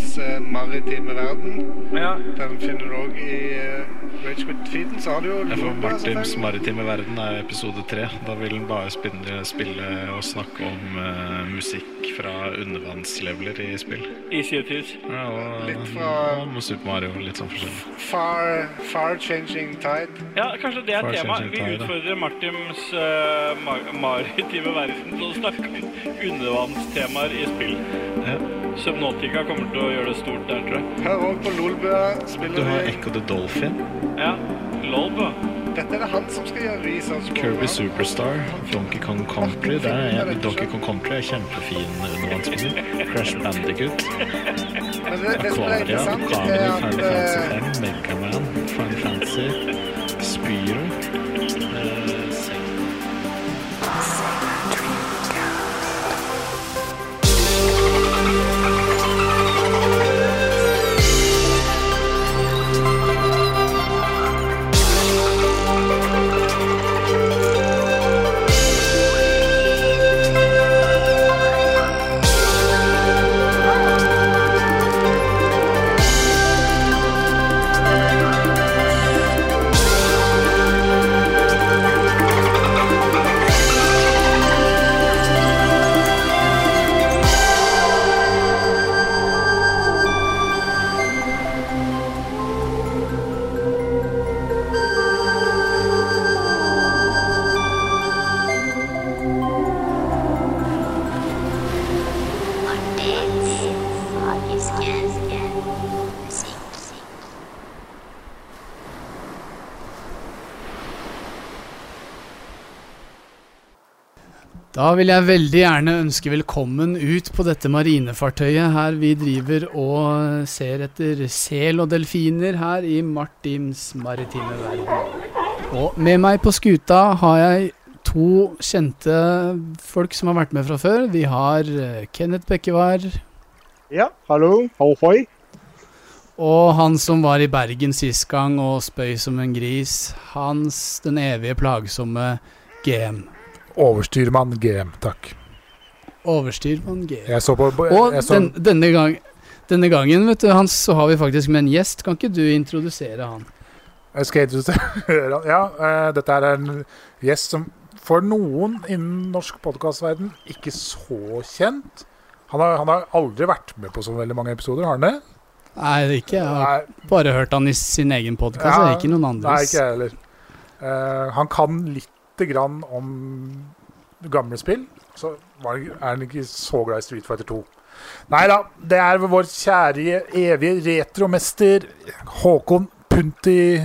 Martins eh, maritime verden. Ja. Den finner du òg i uh, Ragequit-feeden. Så har du jo Ja, Martims Martins maritime verden er episode tre. Da vil han bare spille, spille og snakke om uh, musikk fra undervannsleveler i spill. I Sea of Thieves. Ja, og, Litt fra- og Super Mario. Litt sånn forskjellig. Far, far Changing Tide. Ja, kanskje det er temaet. tema. Vi utfordrer Martins uh, mar maritime verden til å snakke om undervannstemaer i spill. Ja. Subnautica kommer til å gjøre det stort der, tror jeg. Hør òg på Lolbø Du har. Echo the Dolphin, Ja. Lolbø. Dette er det han som skal gjøre research på. Kirby Superstar, Donkey Kong Country. Det er, Donkey Kong Country er kjempefin undervannsspill. Crash Bandicoot, Men det, det som er Aquaria, Carmen, Final eh, Fantasy 5, Megaman, Final Fantasy, Da vil jeg veldig gjerne ønske velkommen ut på dette marinefartøyet her vi driver og ser etter sel og delfiner her i Martins maritime verden. Og med meg på skuta har jeg to kjente folk som har vært med fra før. Vi har eh, Kenneth Bekkevar Ja, hallo. Ahoy. og han som var i Bergen sist gang og spøy som en gris. Hans den evige plagsomme GM. Overstyrmann GM, takk. Overstyrmann GM. Jeg så på Og jeg så, den, denne, gang, denne gangen vet du, Hans, så har vi faktisk med en gjest. Kan ikke du introdusere han? jeg skal introdusere han. Ja, uh, dette er en gjest som for noen innen norsk podkastverden ikke så kjent. Han har, han har aldri vært med på så veldig mange episoder, har han det? Nei, det er ikke. Jeg har Nei, bare hørt han i sin egen podkast, Ja, ikke noen nei ikke jeg heller. Uh, han kan lite grann om gamle spill. Så er han ikke så glad i Street Fighter 2. Nei da, det er vår kjære, evige retromester Håkon Punti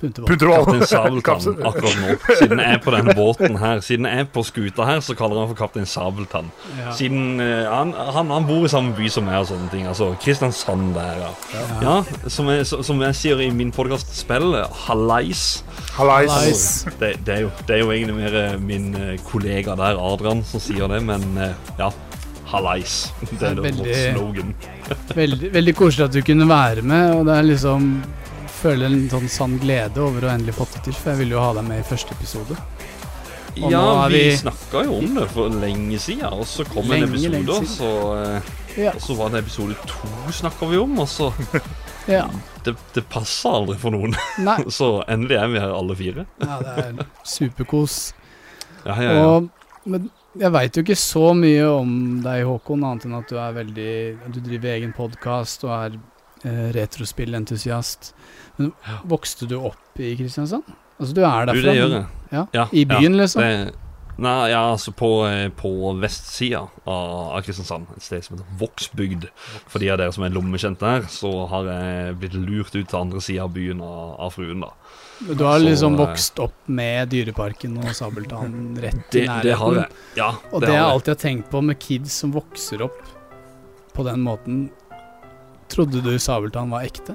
Puntervold. Kaptein Sabeltann akkurat nå. Siden jeg er på denne båten her, siden jeg er på skuta her, så kaller han for Kaptein Sabeltann. Ja. Siden uh, han, han, han bor i samme by som meg og sånne ting. Altså Kristiansand der, ja. ja som, jeg, som jeg sier i min podkast Spill, hallais. Hallais. Hallais. Det, det, er jo, det er jo egentlig mer eh, min eh, kollega der, Adrian, som sier det, men uh, ja. Hallais. Det er da vårt Veldig- slogan. Veldig, veldig koselig at du kunne være med, og det er liksom Føler en sånn sann glede over å endelig fått det til, for jeg ville jo ha deg med i første episode. Og Ja, vi, vi- snakka jo om det for lenge siden, og så kom en episode, og så, eh, Ja. og så var det episode to snakka vi om, og så Ja. Det, det passer aldri for noen. Nei. Så endelig er vi her alle fire. Ja, det er superkos. Ja, ja, ja. Og, men jeg veit jo ikke så mye om deg, Håkon, annet enn at du er veldig Du driver egen podkast og er retrospillentusiast. Men vokste du opp i Kristiansand? Altså, du er Du, det gjør jeg. Ja. Ja, I byen, ja, liksom? Det, nei, ja, altså på, eh, på vestsida av, av Kristiansand, et sted som heter Vågsbygd. For de av dere som er lommekjent der, så har jeg blitt lurt ut til andre sida av byen av, av fruen, da. Du har liksom så, vokst opp med Dyreparken og Sabeltann rett Det, i nærheten. det har jeg. Ja, Og det, har jeg. alltid har tenkt på med kids som vokser opp på den måten Trodde du Sabeltann var ekte?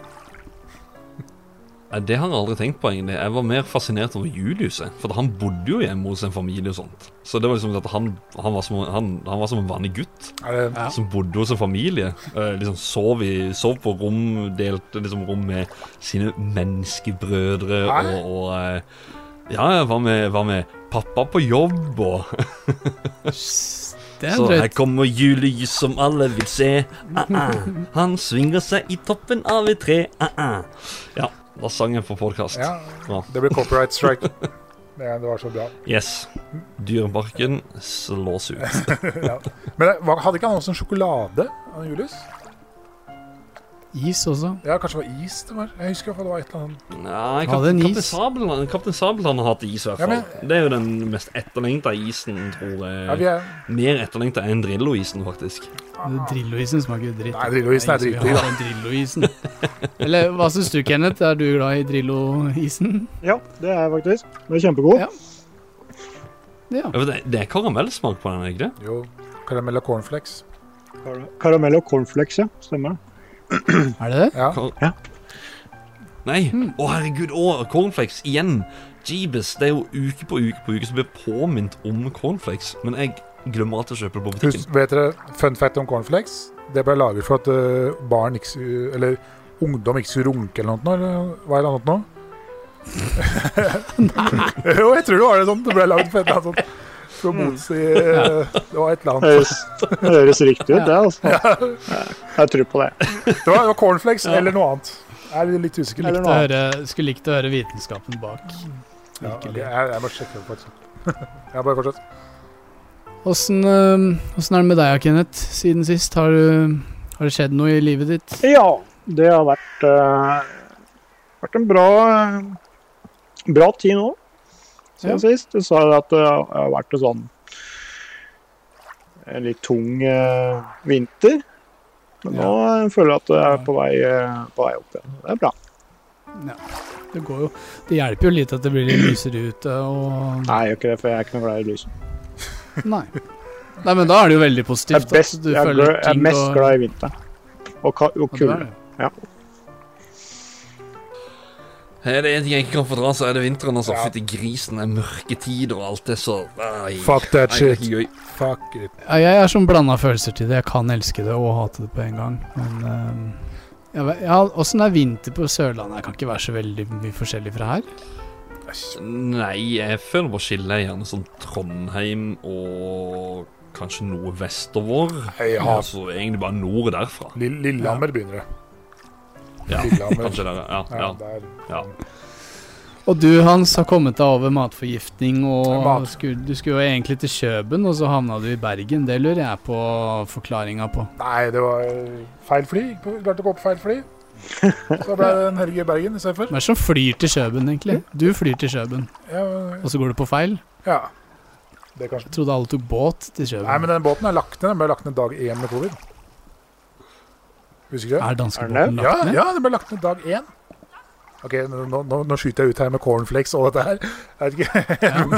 Nei, Det har jeg aldri tenkt på, egentlig. Jeg var mer fascinert over Juliuset. For han bodde jo hjemme hos en familie og sånt. Så det var liksom at han, han, var, som, han, han var som en vanlig gutt Ja. som bodde hos en familie. Eh, liksom sov, i, sov på rom, delte liksom rom med sine menneskebrødre og, og eh, Ja, var med, var med pappa på jobb og Så her kommer julelys som alle vil se. Ah, ah. Han svinger seg i toppen av et tre. Ah, ah. Ja, da sang jeg på podkast. Ja, det blir copyright strike. Det, det var så bra. Yes. Dyreparken slås ut. Ja. Men hadde ikke han også en sjokolade? Julius? Is også. Ja, kanskje det var is det var. Jeg husker det var et eller annet. Nei, kap Kaptein. Sabeltann Kaptein Sabeltann har hatt is, i hvert Ja, fall. men- Det er jo den mest etterlengta isen, tror jeg. Ja, vi er, Mer etterlengta enn Drillo-isen, faktisk. Drillo-isen smaker dritt. Nei, Drillo-isen er Det dritdigg, Drillo-isen. Eller hva syns du, Kenneth? Er du glad i Drillo-isen? Ja, det er jeg faktisk. Den er kjempegod. Ja. Ja. Ja, det, det er karamellsmak på den, er ikke det? jo karamell og cornflakes. Kar- Karamell og cornflakes, ja. Stemmer. Er det det? Ja. Nei. Hmm. Å, herregud. Å, cornflakes igjen. Jeebus. Det er jo uke på uke på uke som blir påminnet om cornflakes. Men jeg glemmer alltid å kjøpe det på butikken. Husk, vet dere fun fact om cornflakes? Det ble laget for at uh, barn ikke Eller ungdom ikke skulle runke eller noe. Eller hva er det annet nå? jo, jeg tror det var det sånn. Det ble laget for et eller annet sånt. For å motsi eh, Det var et eller annet. Høres, høres riktig ut, det. altså. Jeg tror på det. Det var, det var cornflakes eller noe annet. Jeg er litt usikker. Eller Likte å høre, skulle likt å høre vitenskapen bak. Ja, okay. Jeg, jeg må sjekke det faktisk. Jeg bare fortsett. Åssen er det med deg, Kenneth, siden sist? Har, du, har det skjedd noe i livet ditt? Ja, det har vært, uh, vært en bra, eh, bra tid nå. Siden sist. Du sa at det har vært en sånn en litt tung eh, vinter. Men nå eh, føler jeg at det er på vei, eh, på vei opp igjen. Det er bra. Ja. Det, går jo, det hjelper jo litt at det blir litt lysere ute og Nei, jeg gjør ikke det, for jeg er ikke noe glad i lys. Nei. Nei, men da er det jo veldig Jeg positivt. er, best, jeg er, jeg er mest og... glad i vinteren. Og, og Ja, kulde. det. Er det en ting jeg ikke kan fordra, så er det vinteren. altså. Ja. Fytti grisen, det er mørketid og alt det så Nei, Fuck that shit. gøy. Fuck it. Ja, jeg er sånn blanda følelser til det. Jeg kan elske det og hate det på en gang. Men øhm, ja, åssen er vinter på Sørlandet? Jeg kan ikke være så veldig mye forskjellig fra her. Nei, jeg føler bare skillet er gjerne sånn Trondheim og kanskje noe vestover. Jeg har Altså egentlig bare nord derfra. Lill- Lillehammer begynner det. Ja, kanskje der, ja. Ja, ja. der. Ja. Og du, Hans, har kommet deg over matforgiftning, og Mat. skulle, du skulle jo egentlig til Kjøben, og så havna du i Bergen. Det lurer jeg på forklaringa på. Nei, det var feil fly. Klarte å gå på feil fly. Så ble det en helg i Bergen istedenfor. Hvem er det som flyr til Kjøben, egentlig? Du flyr til Kjøben, Ja, og så går du på feil? ja. Det kanskje. Jeg trodde alle tok båt til Kjøben. Nei, men den båten er lagt ned. Den ble lagt ned dag én med covid. Husker du? Er danskebåten lagt ned? ja, den ble lagt ned dag én. Ok, nå, nå, nå- skyter jeg ut her med cornflakes og dette her. Jeg vet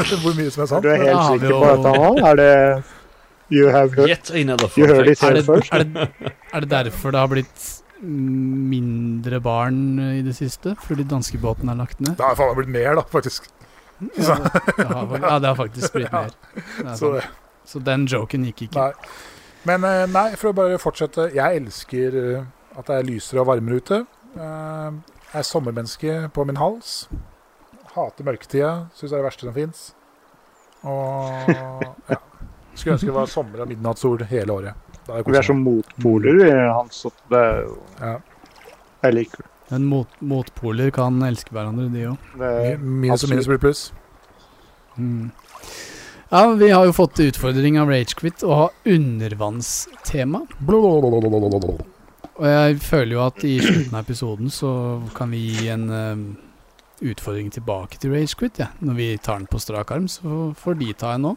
ikke hvor mye som er Du er helt sikker jo- på dette nå? Er det You have heard, Yet another you heard it here Er det, first? er, det, er det derfor det har blitt mindre barn i det siste? Fordi danskebåten er lagt ned? Det har faen meg blitt mer, da, faktisk. Ja, det har, ja, det har faktisk blitt Ja. mer. Det er Så, sant. Så den joken gikk ikke. nei. Men eh, nei, for å bare fortsette. Jeg elsker eh, at det er lysere og varmere ute. Eh, Jeg er sommermenneske på min hals. Hater mørketida. Syns det er det verste som fins. Og ja. Skulle ønske det var sommer og midnattssol hele året. Da hadde Vi er som motpoler hans det er jo ja. Jeg liker det. Men mot, motpoler kan elske hverandre, de òg. det. er- Minus og minus blir pluss. Mm. Ja, vi har jo fått utfordring av Ragequit å ha undervannstema. Og jeg føler jo at i slutten av episoden så kan vi gi en uh, utfordring tilbake til Ragequit. Ja. Når vi tar den på strak arm, så får de ta en nå.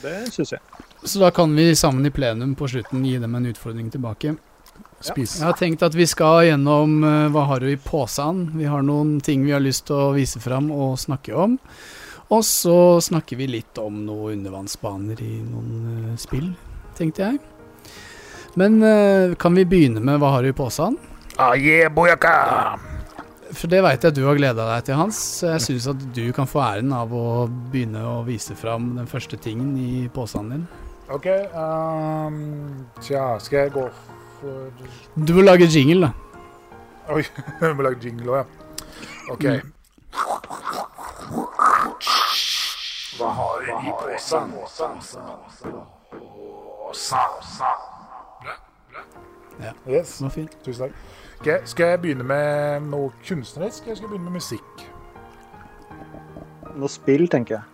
Det syns jeg. Så da kan vi sammen i plenum på slutten gi dem en utfordring tilbake. Spis. Jeg har tenkt at vi skal gjennom uh, Hva har du i posen? Vi har noen ting vi har lyst til å vise fram og snakke om. Og så snakker vi litt om noen undervannsbaner i noen eh, spill, tenkte jeg. Men eh, kan vi begynne med Hva har du i posen? Ah, yeah, boyaka! For det veit jeg du har gleda deg til, Hans. Jeg syns at du kan få æren av å begynne å vise fram den første tingen i posen din. OK. Um, tja, skal jeg gå for Du må lage jingle, da. Oi, jeg må lage jingle òg, ja. OK. Hva har vi i posen? Bra. bra. Ja. Yes. Det var fint. Tusen takk. Okay, skal jeg begynne med noe kunstnerisk, eller skal jeg begynne med musikk? Noe spill, tenker jeg.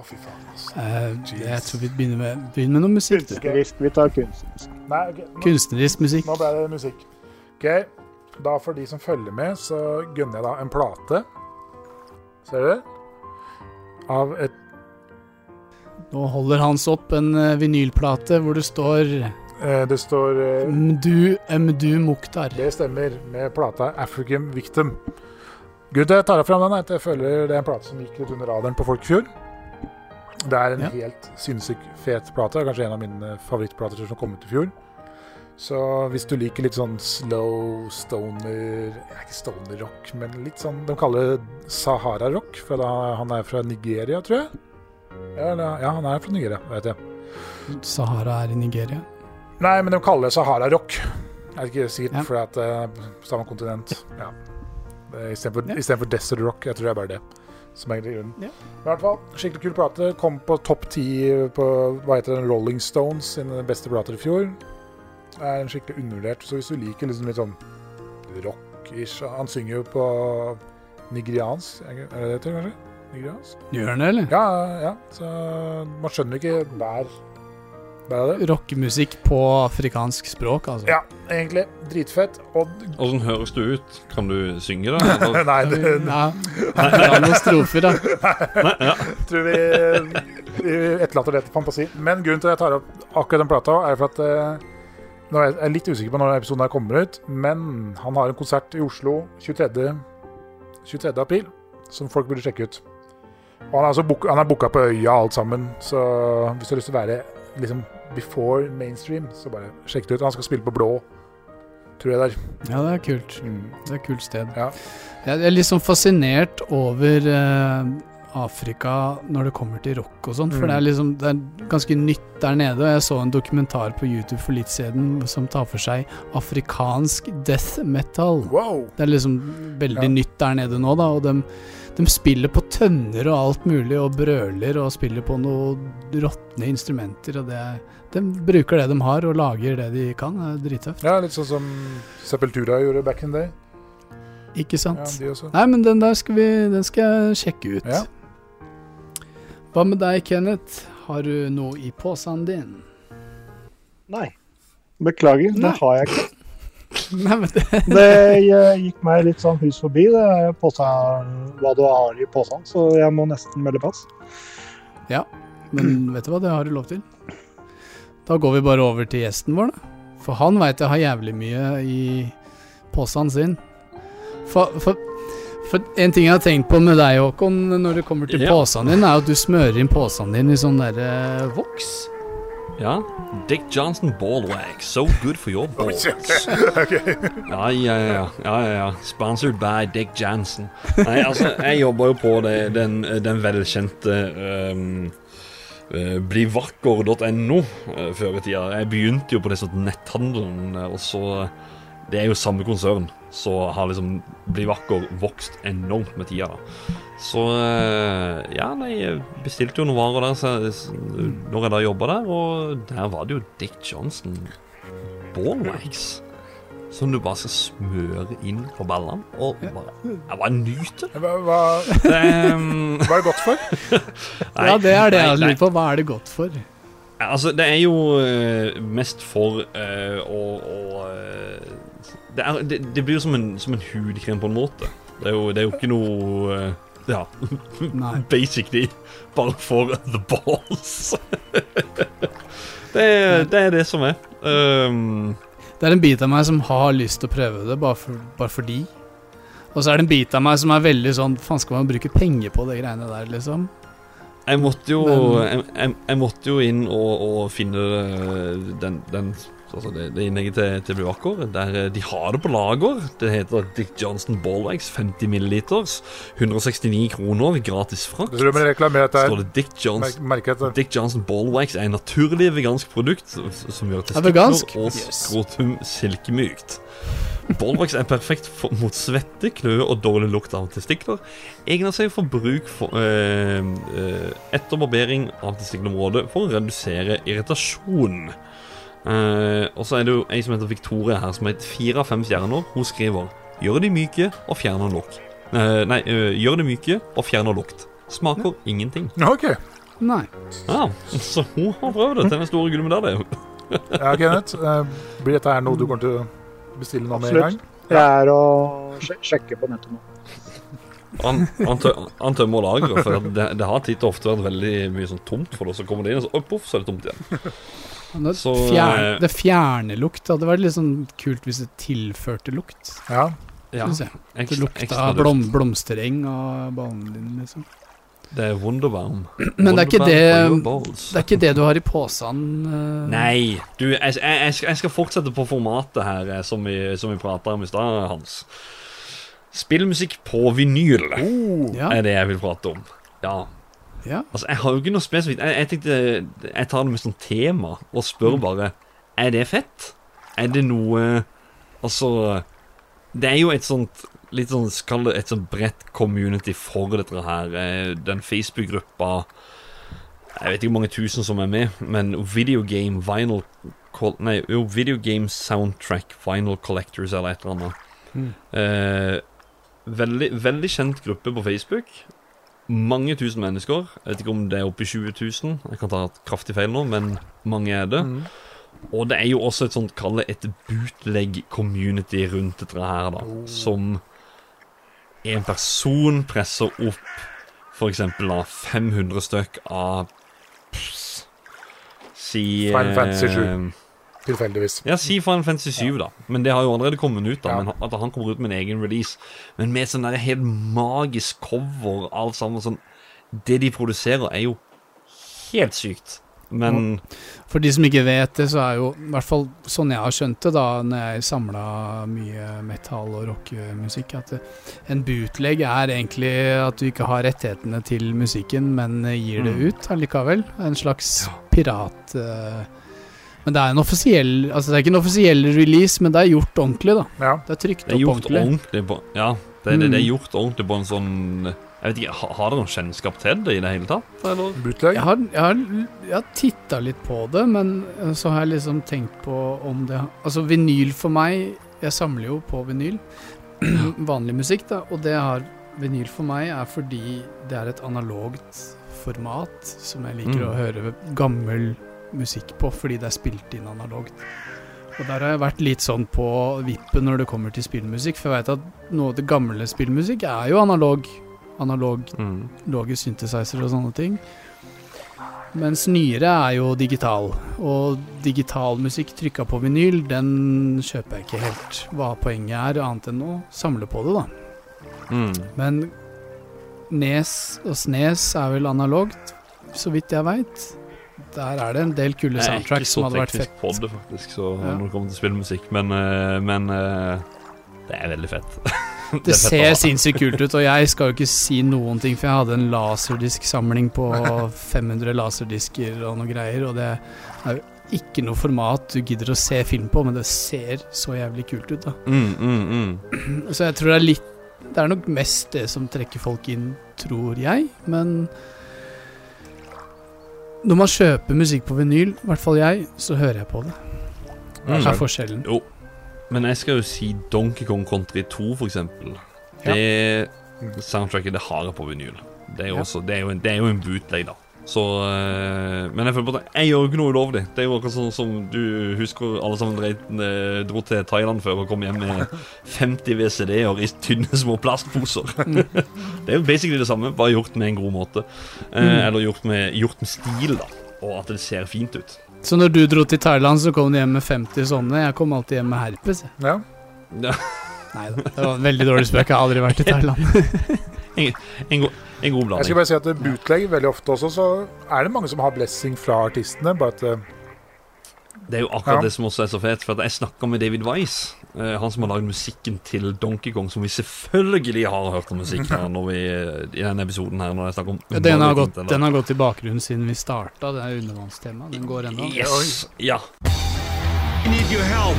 Å, fy faen. Altså. Eh, jeg tror vi begynner med, begynner med noe musikk. du. Kunstnerisk. Vi tar kunstnerisk. Nei, okay. Nå, Kunstnerisk musikk. nå ble det musikk. Ok, da for de som følger med, så gønner jeg da en plate. Ser du? Av et Nå holder Hans opp en eh, vinylplate hvor det står eh, Det står eh, Mdu Mdu Mukhtar. Det stemmer, med plata 'African Victim'. Gud, jeg tar fram den, at jeg føler det er en plate som gikk litt under radaren på folk i fjor. Det er en Ja. helt sinnssykt fet plate. Kanskje en av mine favorittplater som kom ut i fjor. Så hvis du liker litt sånn slow stoner ja, Ikke stoner-rock, men litt sånn De kaller det Sahara-rock, for da, han er fra Nigeria, tror jeg. Ja, ja, han er fra Nigeria, vet jeg. Sahara er i Nigeria. Nei, men de kaller det Sahara-rock. Er det ikke sikkert Ja. fordi er på samme kontinent. Ja. Er Istedenfor Ja. for Desert Rock. Jeg tror det er bare det som er grunnen. Ja. I hvert fall, skikkelig kul plate. Kom på topp ti på hva heter den, Rolling Stones sine beste plater i fjor. Er en skikkelig undervurdert. Så hvis du liker liksom litt sånn rock-ish Han synger jo på nigeriansk, er det det heter kanskje? Nigeriansk? Gjør han det, eller? Ja, ja. Så man skjønner ikke hver. Rockemusikk på afrikansk språk, altså. Ja, egentlig. Dritfett. Og sånn høres du ut? Kan du synge da? Nei, det Ja, ja, noen strofer, da. tror vi, vi etterlater det til fantasi. Men grunnen til at jeg tar opp akkurat den plata, er for at eh, Nå er jeg litt usikker på når episoden her kommer ut, men han har en konsert i Oslo 23. 23. april som folk burde sjekke ut. Og han er, altså book, han er booka på øya alt sammen, så hvis du har lyst til å være liksom before mainstream, så bare sjekk det ut. Han skal spille på Blå, tror jeg det er. Ja, det er kult. Mm. Det er et kult sted. Ja. Jeg er litt sånn fascinert over eh, Afrika når det kommer til rock og sånn, for Mm. det er liksom Det er ganske nytt der nede. Og jeg så en dokumentar på YouTube for litt siden som tar for seg afrikansk death metal. Wow! Det er liksom veldig Ja. nytt der nede nå, da. Og de, de spiller på tønner og alt mulig, og brøler og spiller på noe råtne instrumenter. Og det er, de bruker det de har, og lager det de kan. Det er drittøft. Ja, litt sånn som Sepultura gjorde back in day. Ikke sant? Ja. Nei, men den der skal vi Den skal jeg sjekke ut. Ja. Hva med deg, Kenneth? Har du noe i posen din? Nei. Beklager, Nei. det har jeg ikke. Nei, men det Det eh, gikk meg litt sånn hus forbi, det posen, hva du har i posen, så jeg må nesten melde pass. Men vet du hva, det har du lov til. Da går vi bare over til gjesten vår, da. For han veit jeg har jævlig mye i posen sin. For, for, for en ting jeg har tenkt på med deg, Håkon, når det kommer til Ja. posen din, er at du smører inn posen din i sånn derre voks. Ja. Dick Johnson Ballwag. So good for your balls. Ok. Ja, ja, ja. ja, ja, ja. Sponsored by Dick Johnson. Nei, altså, jeg jobber jo på det, den, den velkjente um, uh, blivakker.no uh, før i tida. Jeg begynte jo på det sånn netthandelen, uh, og så Det er jo samme konsern, så har liksom Blivakker vokst enormt med tida. da. Så uh, ja, nei, jeg bestilte jo noen varer der så, når jeg da jobba der, og der var det jo Dick Johnson Ballwags. Som du bare skal smøre inn på ballene. Og bare, jeg bare nyte. Hva, hva, um, hva er det godt for? nei, ja, det er det jeg lurer på. Hva er det godt for? Altså, det er jo eh, mest for uh, å, å eh, det, er, det, det blir jo som en, som en hudkrem på en måte. Det er jo, det er jo ikke noe eh, Ja, Nei. basically bare for the balls. det, er, det er det som er. Um, Det er en bit av meg som har lyst til å prøve det, bare, for, bare fordi. Og så er det en bit av meg som er veldig sånn Faen, skal man bruke penger på det greiene der, liksom? Jeg måtte jo, Men- jeg, jeg, jeg måtte jo inn og, og finne eh, den, den altså det, det innlegget til, til Blivakker. Der eh, de har det på lager. Det heter Dick Johnson Ballwax 50 milliliters. 169 kroner, gratis frakt. Du tror reklamert reklamerer Står det Dick Johnson mer- det Dick Johnson Ballwax er en naturlig vegansk produkt som gjør Er testikler og Yes. skrotum silkemykt. Ballwax er perfekt for, mot svette, kløe og dårlig lukt av testikler. Egner seg for bruk for, øh, øh, etter barbering av testikkelområdet for å redusere irritasjon. Eh, og så er det jo ei som heter Victoria her, som har et fire av fem stjerner. Hun skriver 'Gjør de myke og fjerner lukt'. Uh, nei, uh, 'Gjør de myke og fjerner lukt'. Smaker ingenting. OK. Nei. Ja, Så hun har prøvd det til den store gullmedaljen. Ja, Kenneth. eh, blir dette her noe du kommer til å bestille nå med en gang? Jeg er å sjekke på nettet nå. Han, han, tø, han tømmer lageret, for det, det har titt og ofte vært veldig mye sånn tomt for det. Så kommer det inn, og så, poff, så er det tomt igjen. Det, Så, fjerne, eh, det fjerner lukt. Det hadde vært litt sånn kult hvis det tilførte lukt. Ja. Ja. Det lukta ekstra blom, blomstereng av banen din, liksom. Det er Wunderbaum. Men det er ikke det balls. Det er ikke det du har i posen. Uh... Nei, du, jeg, jeg, jeg, skal, jeg skal fortsette på formatet her, eh, som vi, som vi prata om i stad, Hans. Spillmusikk på vinyl Ja, er det jeg vil prate om. Ja. Ja. Altså, jeg har jo ikke noe spesifikt. Jeg, jeg tenkte Jeg tar det med sånn tema og spør Mm. bare Er det fett? Er det noe Altså Det er jo et sånt Litt sånn, Kall det et sånt bredt community for dette her. Eh, Den Facebook-gruppa Jeg vet ikke hvor mange tusen som er med, men Videogame Vinyl Nei, jo, Videogame Soundtrack Vinyl Collectors eller et eller annet. Mm. Eh, veldig, veldig kjent gruppe på Facebook. Mange tusen mennesker. Jeg vet ikke om det er oppe i 20 000. Jeg kan ta et kraftig feil nå, men mange er det. Mm. Og det er jo også et sånt, kallet et bootleg-community rundt dette her, da. Som en person presser opp for eksempel da 500 stykk av pss, Si Final Fantasy eh, 7. Tilfeldigvis. ja, si Final Fantasy 7, da. Men det har jo allerede kommet ut, da. Ja. Men at han kommer ut med en egen release. Men med sånn der helt magisk cover, alt sammen sånn Det de produserer, er jo helt sykt. Men For de som ikke vet det, så er jo i hvert fall sånn jeg har skjønt det, da når jeg samla mye metal- og rockemusikk, at en bootleg er egentlig at du ikke har rettighetene til musikken, men gir det Mm. ut allikevel. En slags pirat... eh, men det er en offisiell Altså det er ikke en offisiell release, men det er gjort ordentlig, da. Ja. Det er trykt det er opp gjort ordentlig. ordentlig på Ja, det, det, det er Mm. gjort ordentlig på en sånn Jeg vet ikke, ha- Har dere noen kjennskap til det i det hele tatt? Eller? Bootleg. Jeg har, jeg har, jeg har titta litt på det, men eh, så har jeg liksom tenkt på om det Altså, vinyl for meg Jeg samler jo på vinyl. Vanlig musikk, da. Og det har vinyl for meg er fordi det er et analogt format som jeg liker Mm. å høre gammel musikk på, fordi det er spilt inn analogt. Og der har jeg vært litt sånn på vippen når det kommer til spillmusikk, for jeg vet at noe av det gamle spillmusikk er jo analog. Analog Mm. synthesizer og sånne ting. Mens nyere er jo digital. Og digital musikk trykka på vinyl, den kjøper jeg ikke helt. Hva poenget er, annet enn å samle på det, da. Mm. Men Nes og Snes er vel analogt, så vidt jeg veit. Der er det en del kule soundtracks Jeg er ikke soundtracks så som hadde vært teknisk på det, faktisk, så Ja. når det kommer til spillmusikk. Men, eh, men eh, det er veldig fett. Det det fett ser sinnssykt kult ut, og jeg skal jo ikke si noen ting, for jeg hadde en laserdisksamling på 500 laserdisker og noe greier, og det er jo ikke noe format du gidder å se film på, men det ser så jævlig kult ut, da. Mm, mm, mm. Så jeg tror det er litt Det er nok mest det som trekker folk inn, tror jeg, men når man kjøper musikk på vinyl, i hvert fall jeg, så hører jeg på det. Mm. Det er forskjellen. Jo, men jeg skal jo si Donkey Kong Country 2, for eksempel. Ja. Det soundtracket det har jeg på vinyl. Det er jo, Ja. også, det er jo, en, det er jo en bootleg, da. Så øh, Men jeg føler på at jeg gjør jo ikke noe ulovlig. Det er jo akkurat sånn som du husker alle sammen dreit, eh, dro til Thailand før og kom hjem med 50 VCD-er i tynne, små plastposer. Det er jo basically det samme, bare gjort med en god måte. Eh, Mm. Eller gjort med, gjort med stil, da. Og at det ser fint ut. Så når du dro til Thailand, så kom du hjem med 50 sånne. Jeg kom alltid hjem med herpes. Ja. Ja. Nei da, det var en veldig dårlig spøk. Jeg har aldri vært i Thailand. En, god en god Jeg skal bare si at det bootleg veldig ofte også, så er det mange som har blessing fra artistene. Bare at eh, Det er jo akkurat Ja. det som også er så fett. For at jeg snakka med David Wise, han som har lagd musikken til Donkey Kong, som vi selvfølgelig har hørt om musikk her når vi, i denne episoden her. Når jeg snakker om Ja, den, har gått, den har gått i bakgrunnen siden vi starta. Det er undervannstemaet. Den går ennå. Yes! Ja. need your help.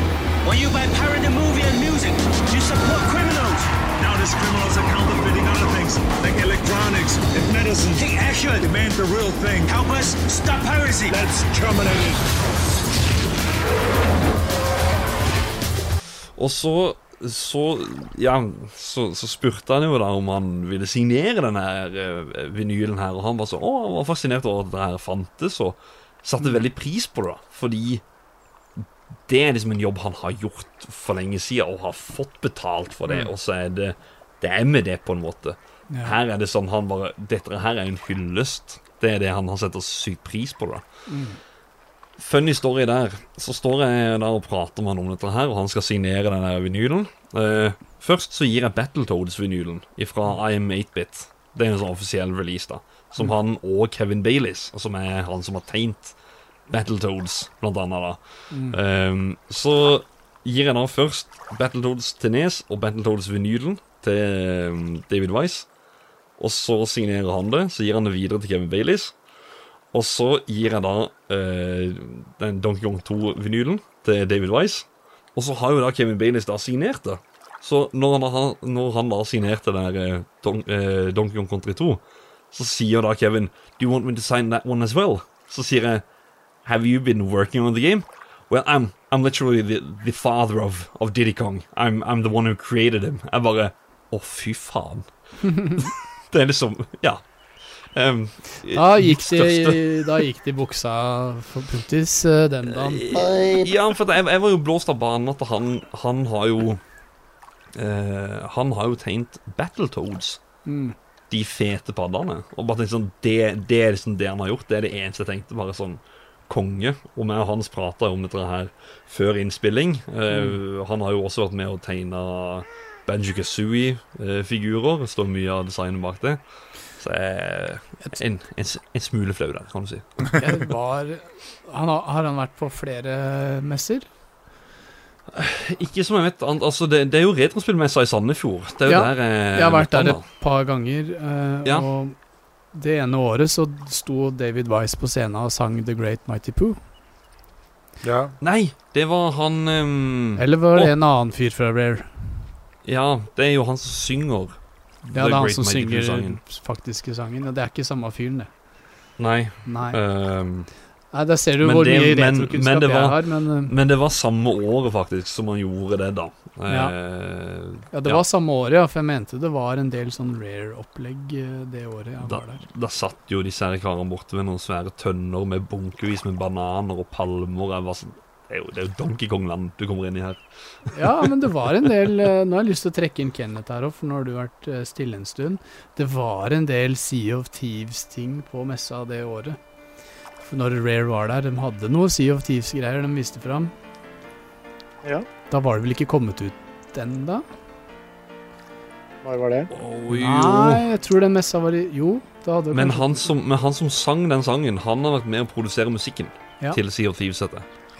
When you buy pirate movie and music, you support criminals. Now these criminals are counterfeiting other things, like electronics and medicine. Take action. Demand the real thing. Help us stop piracy. Let's terminate it. Og så så, ja, så, så spurte han jo da om han ville signere denne her, eh, vinylen her, og han var så, å, han var fascinert over at det her fantes, og satte veldig pris på det, da, fordi det er liksom en jobb han har gjort for lenge siden, og har fått betalt for det, og så er det, det er med det på en måte. Ja. Her er det sånn, han bare, dette her er en hyllest, det er det han har setter sykt pris på da. Funny story der. Så står jeg der og prater med han om dette her, og han skal signere den der vinylen. Uh, først så gir jeg Battletoads-vinylen fra IM 8-bit. Det er en sånn offisiell release, da. Som han og Kevin Baileys, som er han som har tegnet Battletoads, blant annet, da. Um, så gir jeg da først Battletoads til Nes og Battletoads-vinylen til eh, David Wise. Og så signerer han det, så gir han det videre til Kevin Baileys. Og så gir jeg da eh, den Donkey Kong 2-vinylen til David Wise. Og så har jo da Kevin Baileys da signert det. Så når han, har, når han da signerte der eh, Don, eh, Donkey Kong Country 2, så sier da Kevin Do you want me to sign that one as well? Så sier jeg Have you been working on the game? Well, I'm, I'm literally the, the father of, of Diddy Kong. I'm, I'm the one who created him. Jeg bare Å, fy faen. det er liksom Ja. Um, Da gikk, de, da gikk de buksa for puntis eh, den dagen. Ja, for jeg, jeg var jo blåst av banen at han, han har jo uh, Han har jo tegnet Battletoads. Mm. De fete paddene. Og bare tenkte sånn, det, det er liksom det han har gjort. Det er det eneste jeg tenkte. Bare sånn konge. Og meg og Hans prata om dette her før innspilling. Eh, Han har jo også vært med og tegna Banjo Kazooie-figurer. Står mye av designet bak det. Så jeg er en, en, en smule flau der, kan du si. Var han har, har han vært på flere messer? Ikke som jeg vet altså det, det er jo retrospillmessa i Sandefjord. Det er jo Ja, der jeg, Jeg har vært der et par ganger, eh, Ja. og det ene året så sto David Wise på scenen og sang The Great Mighty Poo. Ja. Nei, det var han um, Eller var det Å. en annen fyr fra Rare? Ja, det er jo han som synger. Ja, det er han som synger Pooh-sangen. faktiske sangen. Og det er ikke samme fyren, det. Nei. Nei, ehm, Nei der ser du men hvor det- mye retrokunnskap jeg har, men eh, men det var samme året, faktisk, som han gjorde det, da. Ja. Eh, Ja, det ja. var samme året, ja, for jeg mente det var en del sånn rare-opplegg eh, det året jeg da, var der. da satt jo disse her karene borte med noen svære tønner med bunkevis med bananer og palmer. Jeg var sånn, det, er jo, det er jo Donkey Kong-land du kommer inn i her. Ja, men det var en del eh, Nå har jeg lyst til å trekke inn Kenneth her òg, for nå har du vært eh, stille en stund. Det var en del Sea of Thieves-ting på messa det året. For når Rare var der, de hadde noe Sea of Thieves-greier de viste fram. Ja. Da var det vel ikke kommet ut ennå? Når var det? Oh, Nei, jeg tror den messa var i Jo, da hadde Men han, som, men han som sang den sangen, han har vært med å produsere musikken Ja. til Sea of Thieves.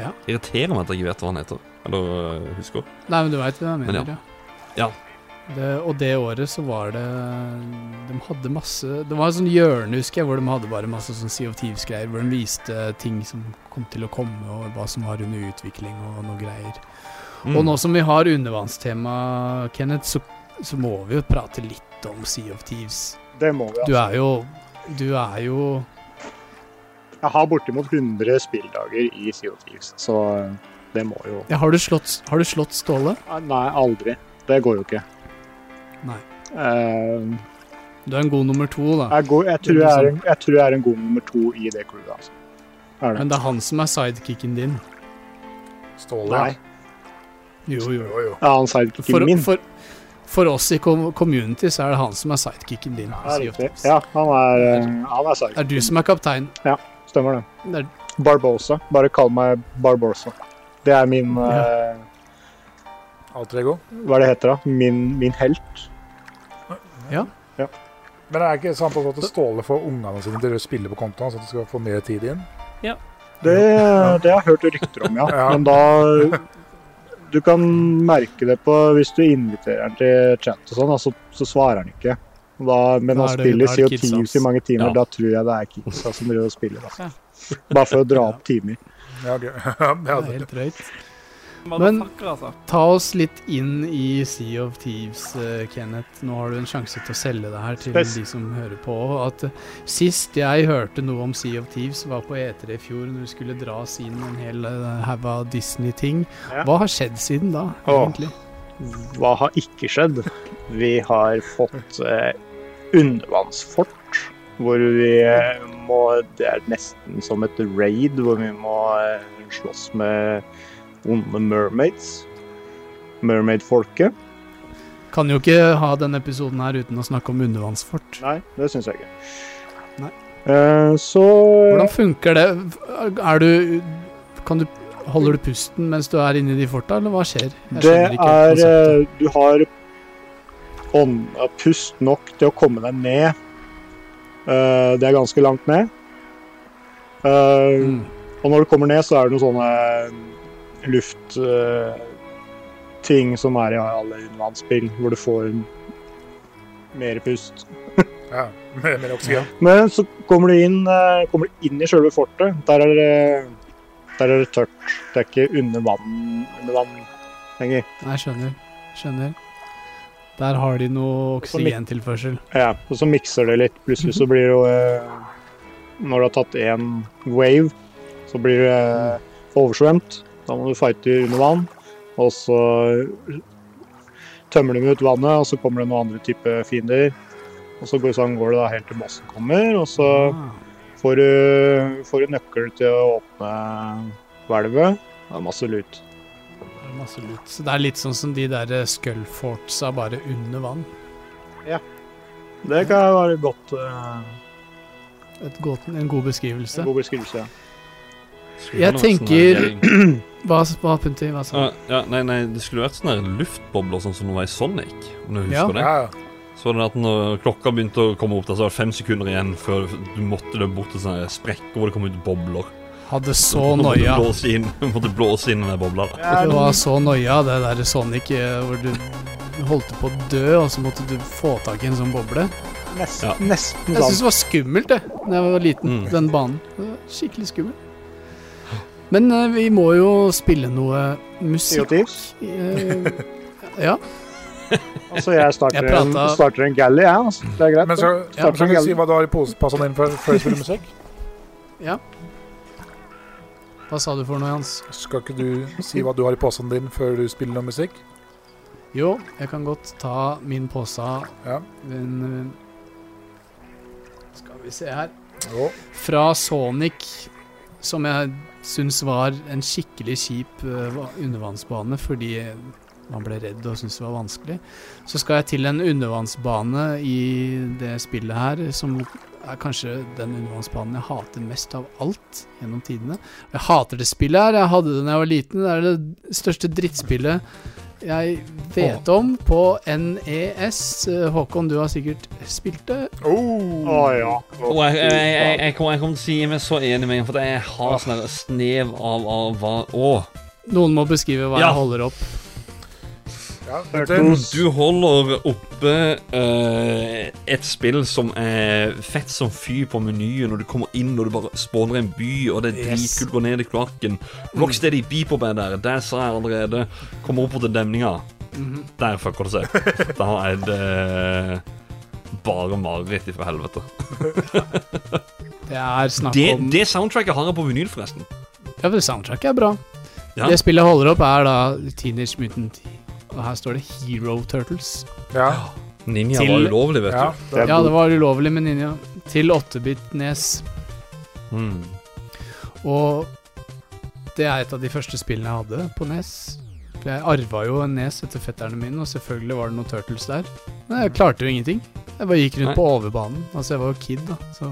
Det. Ja. Irriterer meg at jeg ikke vet hva han heter. Eller uh, husker. Nei, men du veit hva jeg Men mener, ja. ja. Ja. Det, og det året så var det De hadde masse Det var et sånn hjørne, husker jeg, hvor de hadde bare masse sånn Sea of Thieves-greier. Hvor de viste ting som kom til å komme, og hva som var under utvikling, og noe greier. Mm. Og nå som vi har undervannstema, Kenneth, så, så må vi jo prate litt om Sea of Thieves. Det må vi, altså. Du er jo Du er jo Jeg har bortimot 100 spilldager i Sea of Thieves, så eh, det må jo ja, har, du slått, har du slått Ståle? Nei, aldri. Det går jo ikke. Nei. Uh, Du er en god nummer to, da. jeg, går, jeg, tror jeg, er en, jeg tror jeg er en god nummer to i det crewet, altså. Er det? Men det er han som er sidekicken din. Ståle. Nei. Jo, jo. Jo, jo. Ja, han sidekicken For, min. for, for oss i community så er det han som er sidekicken din. Ja, Ja, han er, eh, han er Det er du som er kaptein. Stemmer det. Er, Barbosa. Bare kall meg Barbosa. Det er min Ja. uh, Alter ego. Hva er det heter da? Min, min helt. Men er det ikke sant at Ståle får ungene sine til å spille på kontoen, så de skal få mer tid igjen? Det, det har jeg hørt rykter om, ja. Ja. Men da Du kan merke det på hvis du inviterer han til chat og sånn, altså, så svarer han ikke. Da, men Da Sea of Thieves i mange timer. Ja. Da tror jeg det er kidsa som driver og spiller. Altså. Bare for å dra opp timer. Ja, Det er helt drøyt. Men ta oss litt inn i Sea of Thieves, eh, Kenneth. Nå har du en sjanse til å selge det her til de som hører på. At eh, Sist jeg hørte noe om Sea of Thieves, var på E3 i fjor, når det skulle dras inn en hel eh, haug av Disney-ting. Hva har skjedd siden da, Åh. Hva har ikke skjedd? Vi har fått eh, undervannsfort, hvor vi eh, må Det er nesten som et raid, hvor vi må eh, slåss med onde mermaids. Mermaid-folket. Kan jo ikke ha denne episoden her uten å snakke om undervannsfort. Nei, det syns jeg ikke. Nei. Uh, så Hvordan funker det? Er du Kan du Holder du pusten mens du er inni de forta, eller hva skjer? Det er Du har ånd, eh, pust nok til å komme deg ned. Eh, det er ganske langt ned. Eh, Mm. Og når du kommer ned, så er det noen sånne luftting som er i alle undervannsspill, hvor du får mer pust. Ja, mer, mer oksygen. Men så kommer du inn, eh, kommer du inn i selve fortet. Der er det, der er det tørt. Det er ikke under vann, under vann lenger. Nei, skjønner. Skjønner. Der har de noe oksygentilførsel. Ja, og så mikser det litt. Plutselig så blir det jo eh, Når du har tatt én wave, så blir det eh, oversvømt. Da må du fighte under vann. Og så tømmer de ut vannet, og så kommer det noen andre type fiender. Og så går, sånn går det da helt til bossen kommer, og så Ah. får du, får du nøkkel til å åpne hvelvet. Det er masse lut. Er masse lut. Så det er litt sånn som de der Skullfortsa, bare under vann. Ja. Det kan være godt, uh, Et godt, en god beskrivelse. en god beskrivelse. ja. Skulle Jeg sånn tenker- Hva, Punti? Hva sa du? ja, nei, nei, det skulle vært sånne luftbobler sånn som det var i Sonic. Om du Ja. det? Ja, ja. Så var det at når klokka begynte å komme opp, der, så var det fem sekunder igjen før du måtte løpe bort til sånne sprekker hvor det kom ut bobler. Hadde så Du måtte noia. blåse inn, måtte blåse inn den bobla. da. Det var så noia, det der Sonic eh, hvor du holdt på å dø, og så måtte du få tak i en sånn boble. Nesten, Ja. nesten Jeg sånn. syns det var skummelt, det, da jeg var liten, Mm. den banen. Skikkelig skummelt. Men uh, vi må jo spille noe musikk. Uh, ja. Altså, jeg starter, Jeg prata- en, starter en galley, jeg. Altså. Det er greit. Men så, starter Ja, så kan du si hva du har i posen, din før, før du spiller musikk? ja. Hva sa du for noe, Jans? Skal ikke du si hva du har i posen din før du spiller noe musikk? Jo, jeg kan godt ta min pose. Ja. Den eh, Skal vi se her. Jo. Fra Sonic, som jeg syns var en skikkelig kjip eh, undervannsbane fordi man ble redd og syntes det var vanskelig. Så skal jeg til en undervannsbane i det spillet her, som er kanskje den undervannsbanen jeg hater mest av alt gjennom tidene. Jeg hater det spillet her. Jeg hadde det da jeg var liten. Det er det største drittspillet jeg vet om på NES. Håkon, du har sikkert spilt det. Oh. oh, ja. Oh. jeg, jeg, jeg, jeg, kommer, kom til å si meg så enig med deg, for jeg har sånn snev av, av hva Å! Noen må beskrive hva Ja. jeg holder opp. Ja, Du holder oppe uh, et spill som er fett som fy på menyen, og du kommer inn og du bare spawner en by, og det er Yes. dritkult, går ned i kloakken. Rocksteady mm. er der, der sa jeg allerede. Kommer opp til demninga. Mhm. Der fucker det seg. Da er det bare mareritt ifra helvete. Det er snakk om det soundtracket har jeg på vinyl, forresten. Ja, det soundtracket er bra. Ja. Det spillet holder opp, er da Teenage Mutant Og her står det Hero Turtles. ja, Ninja Til- var ulovlig, vet ja, du. det, Ja, det var ulovlig med Ninja. Til 8-bit Nes. Mm. Og det er et av de første spillene jeg hadde på Nes. For jeg arva jo en Nes etter fetterne mine, og selvfølgelig var det noen Turtles der. Men jeg klarte jo ingenting. Jeg bare gikk rundt Nei. på overbanen. Altså, jeg var jo kid, da. Så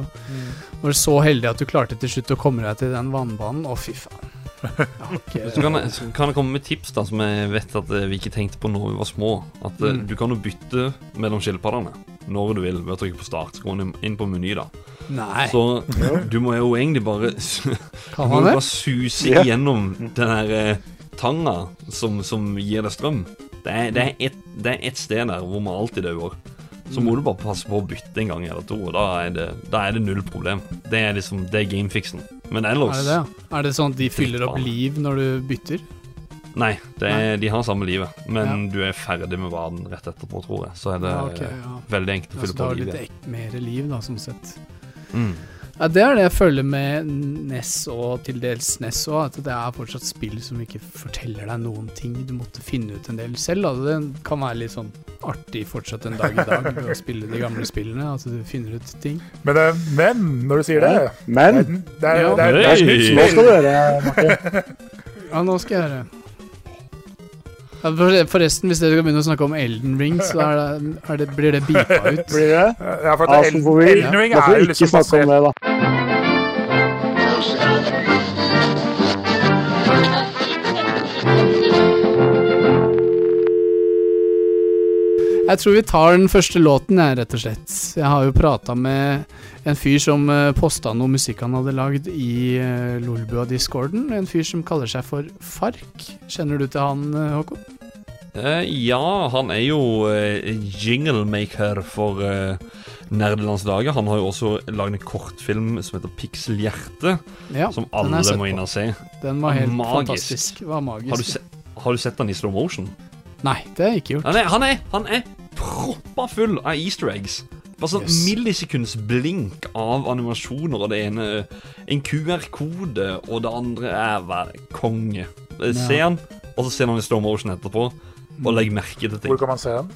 var du så heldig at du klarte til slutt å komme deg til den vannbanen. Å, fy faen. Ikke- Så kan, jeg, kan jeg komme med tips da som jeg vet at eh, vi ikke tenkte på når vi var små. At eh, Mm. du kan jo bytte mellom skilpaddene når du vil ved å trykke på start. Så går du inn på meny, da. Nei, Så du må jo egentlig bare kan man det? bare suse yeah. gjennom den her eh, tanga som, som gir deg strøm. Det er, det, er et, det er ett sted der hvor man alltid dauer. Så må du bare passe på å bytte en gang eller to, og da er det, da er det null problem. Det er liksom, det er gamefixen. Men Er ellers det det? Er det sånn at de fyller opp liv når du bytter? Nei, det er, de har samme livet, men du er ferdig med vaden rett etterpå, tror jeg. Så er det Ja, okay, ja. veldig enkelt å fylle du på livet. Så litt har litt mer liv, da, som sett. Mm. Ja, Det er det jeg føler med NES og til dels NES òg, at det er fortsatt spill som ikke forteller deg noen ting. Du måtte finne ut en del selv. Altså, det kan være litt sånn artig fortsatt en dag i dag å spille de gamle spillene. At du finner ut ting. Men, eh, men når du sier det Men Det er, det er, er, det er, det er, Hey! nå skal du det Martin. Ja, nå skal jeg gjøre det for- forresten, hvis dere skal begynne å snakke om Elden Ring, så er det, er det, blir det beepa ut. Blir det? ja, for Ja, at så El- vi, Elden Ring er jo liksom snakke om det, da. Jeg tror vi tar den første låten, jeg, rett og slett. Jeg har jo prata med en fyr som uh, posta noe musikk han hadde lagd i uh, Lolbua-discorden. En fyr som kaller seg for Fark. Kjenner du til han, eh, Håkon? Uh, ja, han er jo uh, jinglemaker for uh, Nerdelandsdagen. Han har jo også lagd en kortfilm som heter Pikselhjerte, Ja, som alle må inn og se. Den var helt Magisk. fantastisk. Var magisk. Har du, se, har du sett den i slow motion? Nei, det har jeg ikke gjort. Han er, han er, han er proppa full av easter eggs. Sånn Yes. millisekunds blink av animasjoner, og det ene en QR-kode, og det andre er vær konge. Eh, Se han, og så ser han i slow motion etterpå, og legg merke til ting. Hvor kan man se den?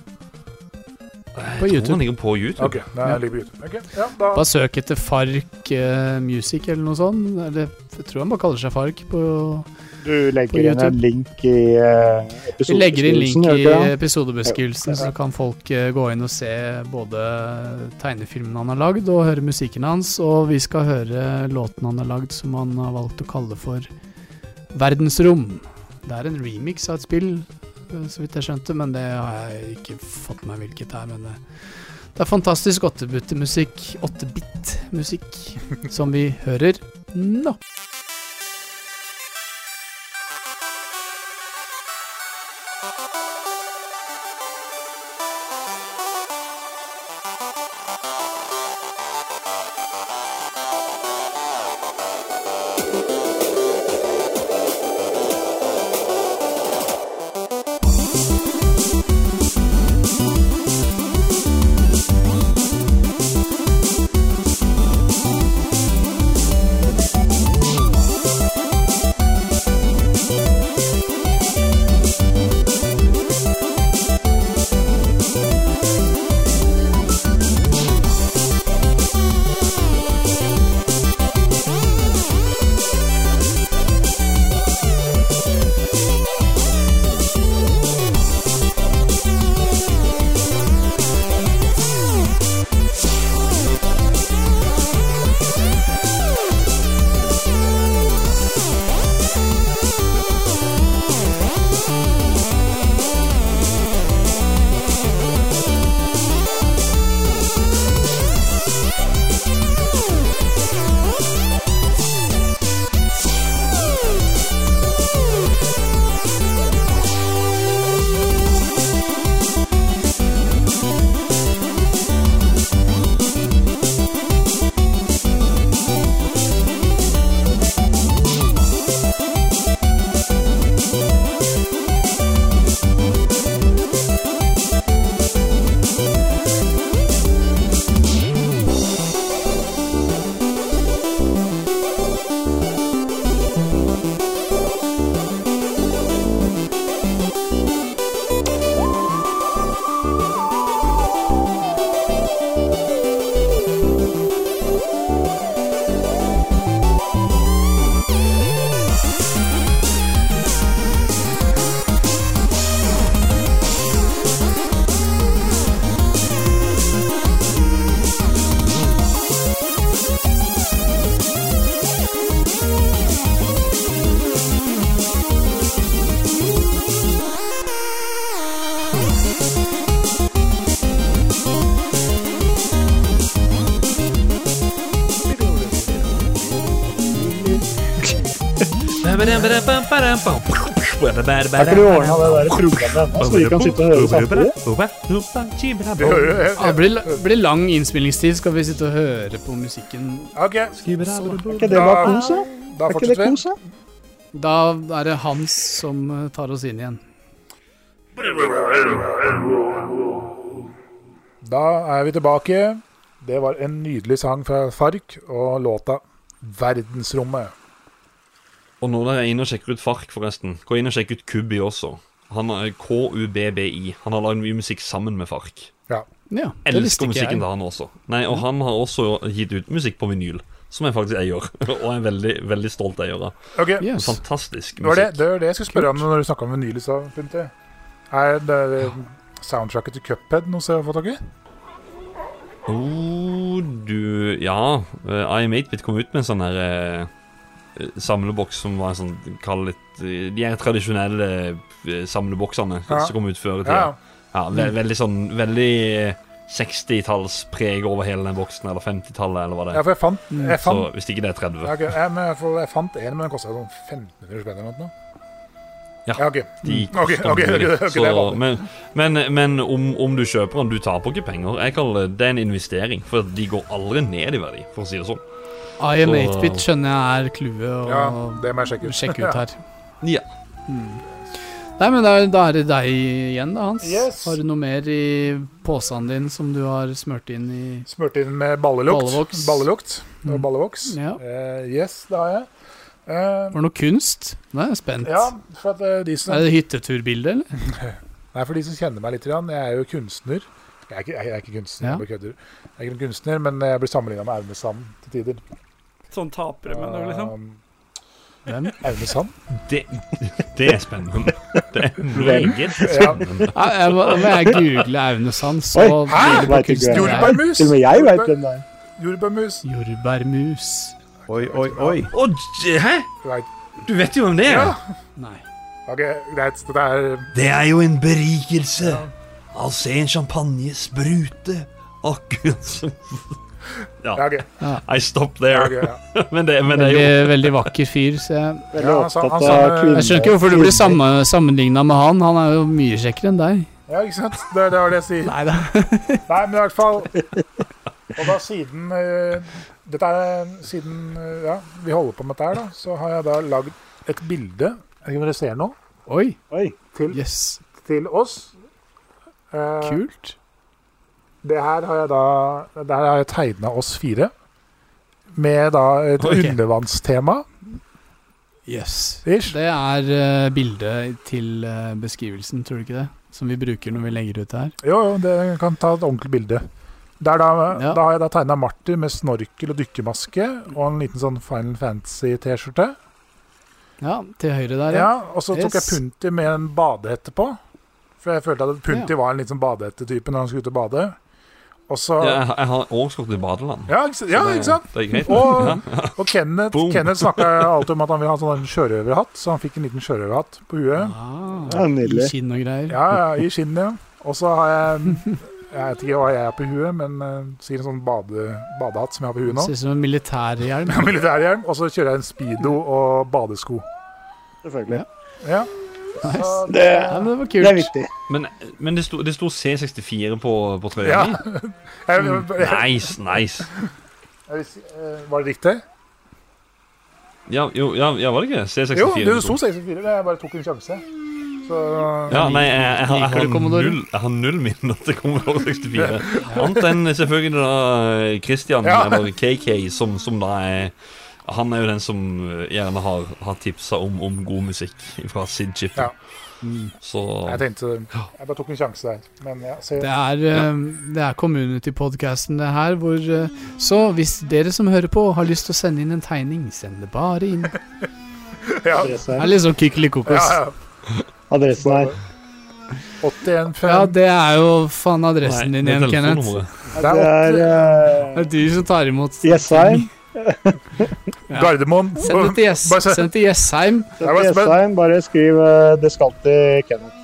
Jeg På tror YouTube. han ligger på YouTube. Ok, Nei, Ja. ligger på YouTube. Okay, ja, da Bare søk etter Fark uh, Music eller noe sånt. Eller, jeg tror han bare kaller seg Fark på Du legger inn en link i uh, Vi legger inn link i episodebeskrivelsen, så kan folk uh, gå inn og se både tegnefilmen han har lagd, og høre musikken hans. Og vi skal høre låten han har lagd som han har valgt å kalle for Verdensrom. Det er en remix av et spill, eh, så vidt jeg skjønte, men det har jeg ikke fått med meg hvilket er. Men det, det er fantastisk 8-bit-musikk, 8-bit-musikk, som vi hører nå. you Har ikke du ordna det der programmet ennå, så vi kan sitte og høre samtidig? Det blir, blir lang innspillingstid. Skal vi sitte og høre på musikken? OK, Er ikke det bare kos, da? da Er ikke det fortsetter vi. kos, da? Da er det Hans som eh, tar oss inn igjen. Da er vi tilbake. Det var en nydelig sang fra Fark og låta 'Verdensrommet'. Og nå er jeg inne og sjekker ut Fark, forresten, gå inn og sjekk ut Kubi også. Han er KUBBI. Han har lagd mye musikk sammen med Fark. Ja. Ja, det Elsker musikken til han også. Nei, Og han har også gitt ut musikk på vinyl, som jeg faktisk eier. Og er veldig, veldig stolt eier av. Okay. Yes. Fantastisk det var det, musikk. det var det jeg skulle spørre om når du snakka om vinyl i stad. Er det soundtracket til Cuphead noe jeg har fått tak i? Oh, du Ja. Uh, I am 8-bit kom ut med en sånn her eh, samleboks som var en sånn Kall litt eh, De er tradisjonelle eh, samleboksene Ja. som kom ut før i Ja, tida. Ja, ve veldig sånn Veldig 60-tallspreg over hele den boksen, eller 50-tallet, eller hva det ja er. for jeg fant, jeg Så hvis ikke det er 30 Ja, okay. jeg, men jeg, jeg fant en, men den kosta sånn 1500 spenn eller noe. Ja, Ja, ok. De Mm. Koster okay, mye. ok, ok, det er Så- Men, men, men om, om du kjøper den, du taper ikke penger. Jeg kaller det, det er en investering, for de går aldri ned i verdi, for å si det sånn. I am 8-bit skjønner jeg er clouet å Ja, det må jeg sjekke ut. sjekke ut her. Ja. Nei, men da, da er det deg igjen, da, Hans. Yes. Har du noe mer i posen din som du har smurt inn i Smurt inn med ballelukt. Ballevoks. Ballelukt. og var Mm. ballevoks. Ja. Uh, yes, det har jeg. Uh, Var det noe kunst? Nå er jeg spent. ja, for at uh, de som Er det hytteturbilde, eller? Nei, for de som kjenner meg litt, jeg er jo kunstner. Jeg er ikke, jeg er ikke kunstner, Ja. jeg bare kødder. Jeg er ikke noen kunstner, men jeg blir sammenligna med Aune Sand til tider. Sånn tapere, mener du, liksom? Um, Hvem? Aune Sand? Det, det er spennende. Det er meget Ja. spennende. Ja, jeg, må, må jeg google Aune Sand, så Oi, er. Jordbærmus! Til og med jeg veit hvem det er. Jordbærmus. Jordbærmus. Oi, oi, oi. Å, hæ? Du vet jo hvem det er? Ja. Nei. Ok, greit. Det er Det er jo en berikelse å ser en champagne sprute, akkurat som Ja, ok. I stop Ja, there. ja. men, det, men det er jo Veldig, veldig vakker fyr, så jeg Veldig han han opptatt av kvinner. Jeg skjønner ikke hvorfor du blir samme, sammenligna med han. Han er jo mye kjekkere enn deg. ja, ikke sant? Det, det var det jeg sier. Nei da. Nei, men i hvert fall Og da siden uh, Dette er siden uh, Ja, vi holder på med dette her, da. Så har jeg da lagd et bilde Jeg vet ikke om dere ser noe? Oi. Oi. Til, Yes. til oss. Eh, Kult. Det her har jeg da Der har jeg tegna oss fire. Med da et okay. undervannstema. Yes. Ish. Det er uh, bildet til eh, beskrivelsen, tror du ikke det? Som vi bruker når vi legger ut det her. Jo, jo, det kan ta et ordentlig bilde. Der da, Ja. da har jeg da tegna Martin med snorkel og dykkermaske og en liten sånn Final Fantasy-T-skjorte. Ja, til høyre der, Ja, og så tok jeg. Punti med en badehette på. For jeg følte at Punti var en litt sånn badehettetype når han skulle ut og bade. Og så ja, Ja, jeg, har- også gått i badeland. ikke, ja, ikke sant? Det det greit. Og, ja. og Kenneth, Boom. Kenneth snakka alltid om at han ville ha sånn sjørøverhatt, så han fikk en liten sjørøverhatt på huet. Ah, Ja. I skinn og greier. Ja, ja, i skinn, ja. Og så har jeg Jeg vet ikke hva jeg har på huet, men uh, sier en sånn bade, badehatt som jeg har på huet nå. Ser ut som en militærhjelm. Militærhjelm. Og så kjører jeg en speedo og badesko. Selvfølgelig. Ja. Nice. Det, Ja, men det var det er viktig. Men, men det sto, det sto C64 på, på trøya Ja. mi. Jeg, jeg, jeg, Nice, nice. jeg, eh, var det riktig? Ja, jo, ja, ja var det ikke det? C64? Jo, det sto. sto 64. men Jeg bare tok en sjanse. Så Ja, nei, jeg, jeg, har- jeg, har null, jeg har null minner til Commodore 64. Annet enn selvfølgelig da Christian, Ja. eller KK, som, som da er Han er jo den som eh, gjerne har, har tipsa om, om god musikk fra Sid Chip. Ja. Så jeg tenkte Jeg bare tok en sjanse der. Men ja, se. Det er, ja. det er community-podcasten det her, hvor eh, Så hvis dere som hører på, har lyst til å sende inn en tegning, send det bare inn. Ja, Det er litt sånn kykelikokos. ja, ja. Adressen her. 81 5 Ja, det er jo faen adressen Nei, din det igjen, Kenneth. Det Det er uh, Det er du som tar imot. Jessheim. Ja. Gardermoen. Send det til, Jess, send til Jessheim. Det til spent. Jessheim, bare skriv uh, 'det skal til Kenneth'.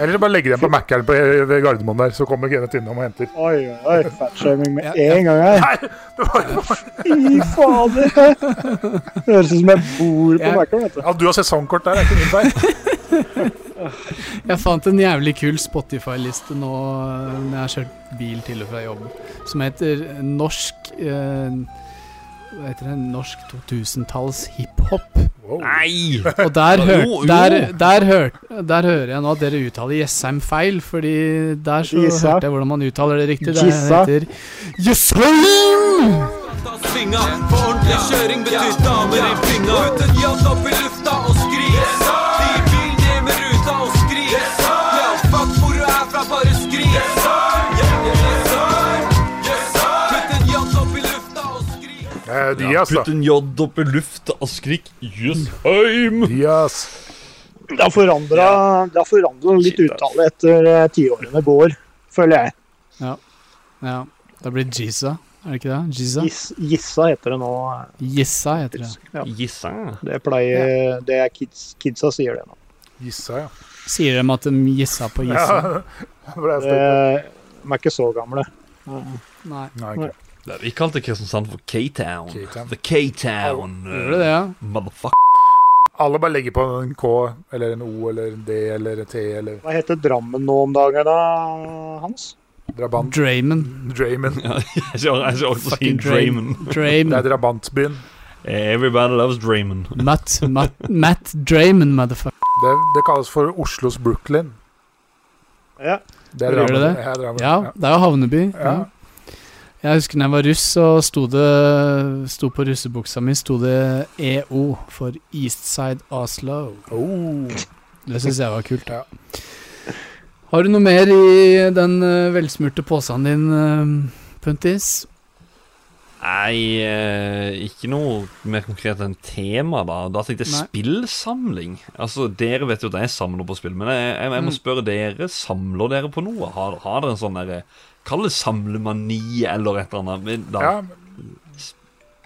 Eller bare legge den på Mækkern på ved Gardermoen der, så kommer Kenneth innom og henter. Oi, oi. Fatshaming med Ja, en gang her. Fy fader! Det høres ut som jeg bor på Ja. Mækkern, vet du. Ja, du har sesongkort der, det er ikke min feil. Jeg fant en jævlig kul Spotify-liste nå eh, når jeg har kjørt bil til og fra jobb, som heter Norsk eh, heter det? Norsk 2000-talls hiphop. Nei! Og der, hør, Jo, jo. der, der, hør, der hører jeg nå at dere uttaler Jessheim feil, fordi der så Gissa. hørte jeg hvordan man uttaler det riktig. Det heter Jessheim! Svinga, for ordentlig kjøring betyr damer i pinga. Uten jazz opp i lufta og skrik. Eh, Diaz, da. Putt en J opp i luft og skrik Jøsheim! Diaz. Det har forandra det har forandret litt uttale etter eh, tiårene går, føler jeg. Ja, det blir Jisa, er det ikke det? Jisa? Giss, Gissa heter det nå. Gissa heter det. Ja. Gissa. Det pleier Det er kids, kidsa sier det nå. Gissa, ja. Sier de at de gissa på gissa? ja. For det Det, stort. de er ikke så gamle. Nei. Nei. Nei, Vi kalte Kristiansand for K-Town. The K-Town. Gjorde det det, ja? Motherfucker. Alle bare legger på en K eller en O eller en D eller en T eller Hva heter Drammen nå om dagen, da, Hans? drabant. Drayman. Drayman. Ja, jeg skal også si Fucking Draymond. Det er drabantbyen. Everybody loves Draymond. Matt, Matt, Matt Drayman, motherfucker. Det, det kalles for Oslos Brooklyn. Ja. Det er Drammen. det? Ja, Ja, det er jo havneby. Ja. Ja. Jeg husker da jeg var russ, så sto det sto på russebuksa mi sto det EO for Eastside Oslo. Oh. Det syns jeg var kult. Ja. Har du noe mer i den eh, velsmurte posen din, uh, Puntis? Nei, eh, ikke noe mer konkret enn tema, da. Da tenkte jeg Nei. spillsamling. Altså, Dere vet jo at jeg samler på spill, men jeg, jeg, jeg må Mm. spørre dere. Samler dere på noe? Har, har dere en sånn derre Kall det samlemani eller et eller annet. Men da, Ja,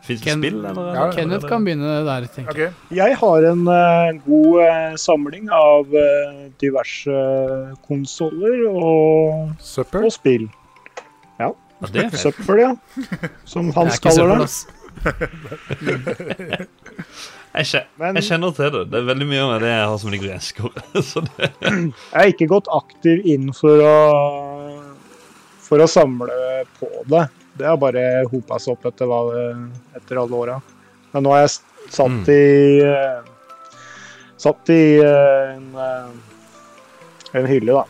Fins det Ken- spill, eller? Ja, eller- Kenneth kan begynne der, tenker jeg. Okay. Jeg har en uh, god uh, samling av uh, diverse konsoller og, og spill. Ja, det er. Søppel, ja. Som Hans er kaller det. Jeg, kjenner, Men jeg kjenner til det. Det er veldig mye av det jeg har som ligger i esker. Jeg har ikke gått aktiv inn for å, for å samle på det. Det har bare hopa seg opp etter, etter alle åra. Men nå har jeg s- satt Mm. i eh, Satt i eh, en, eh, en hylle, da.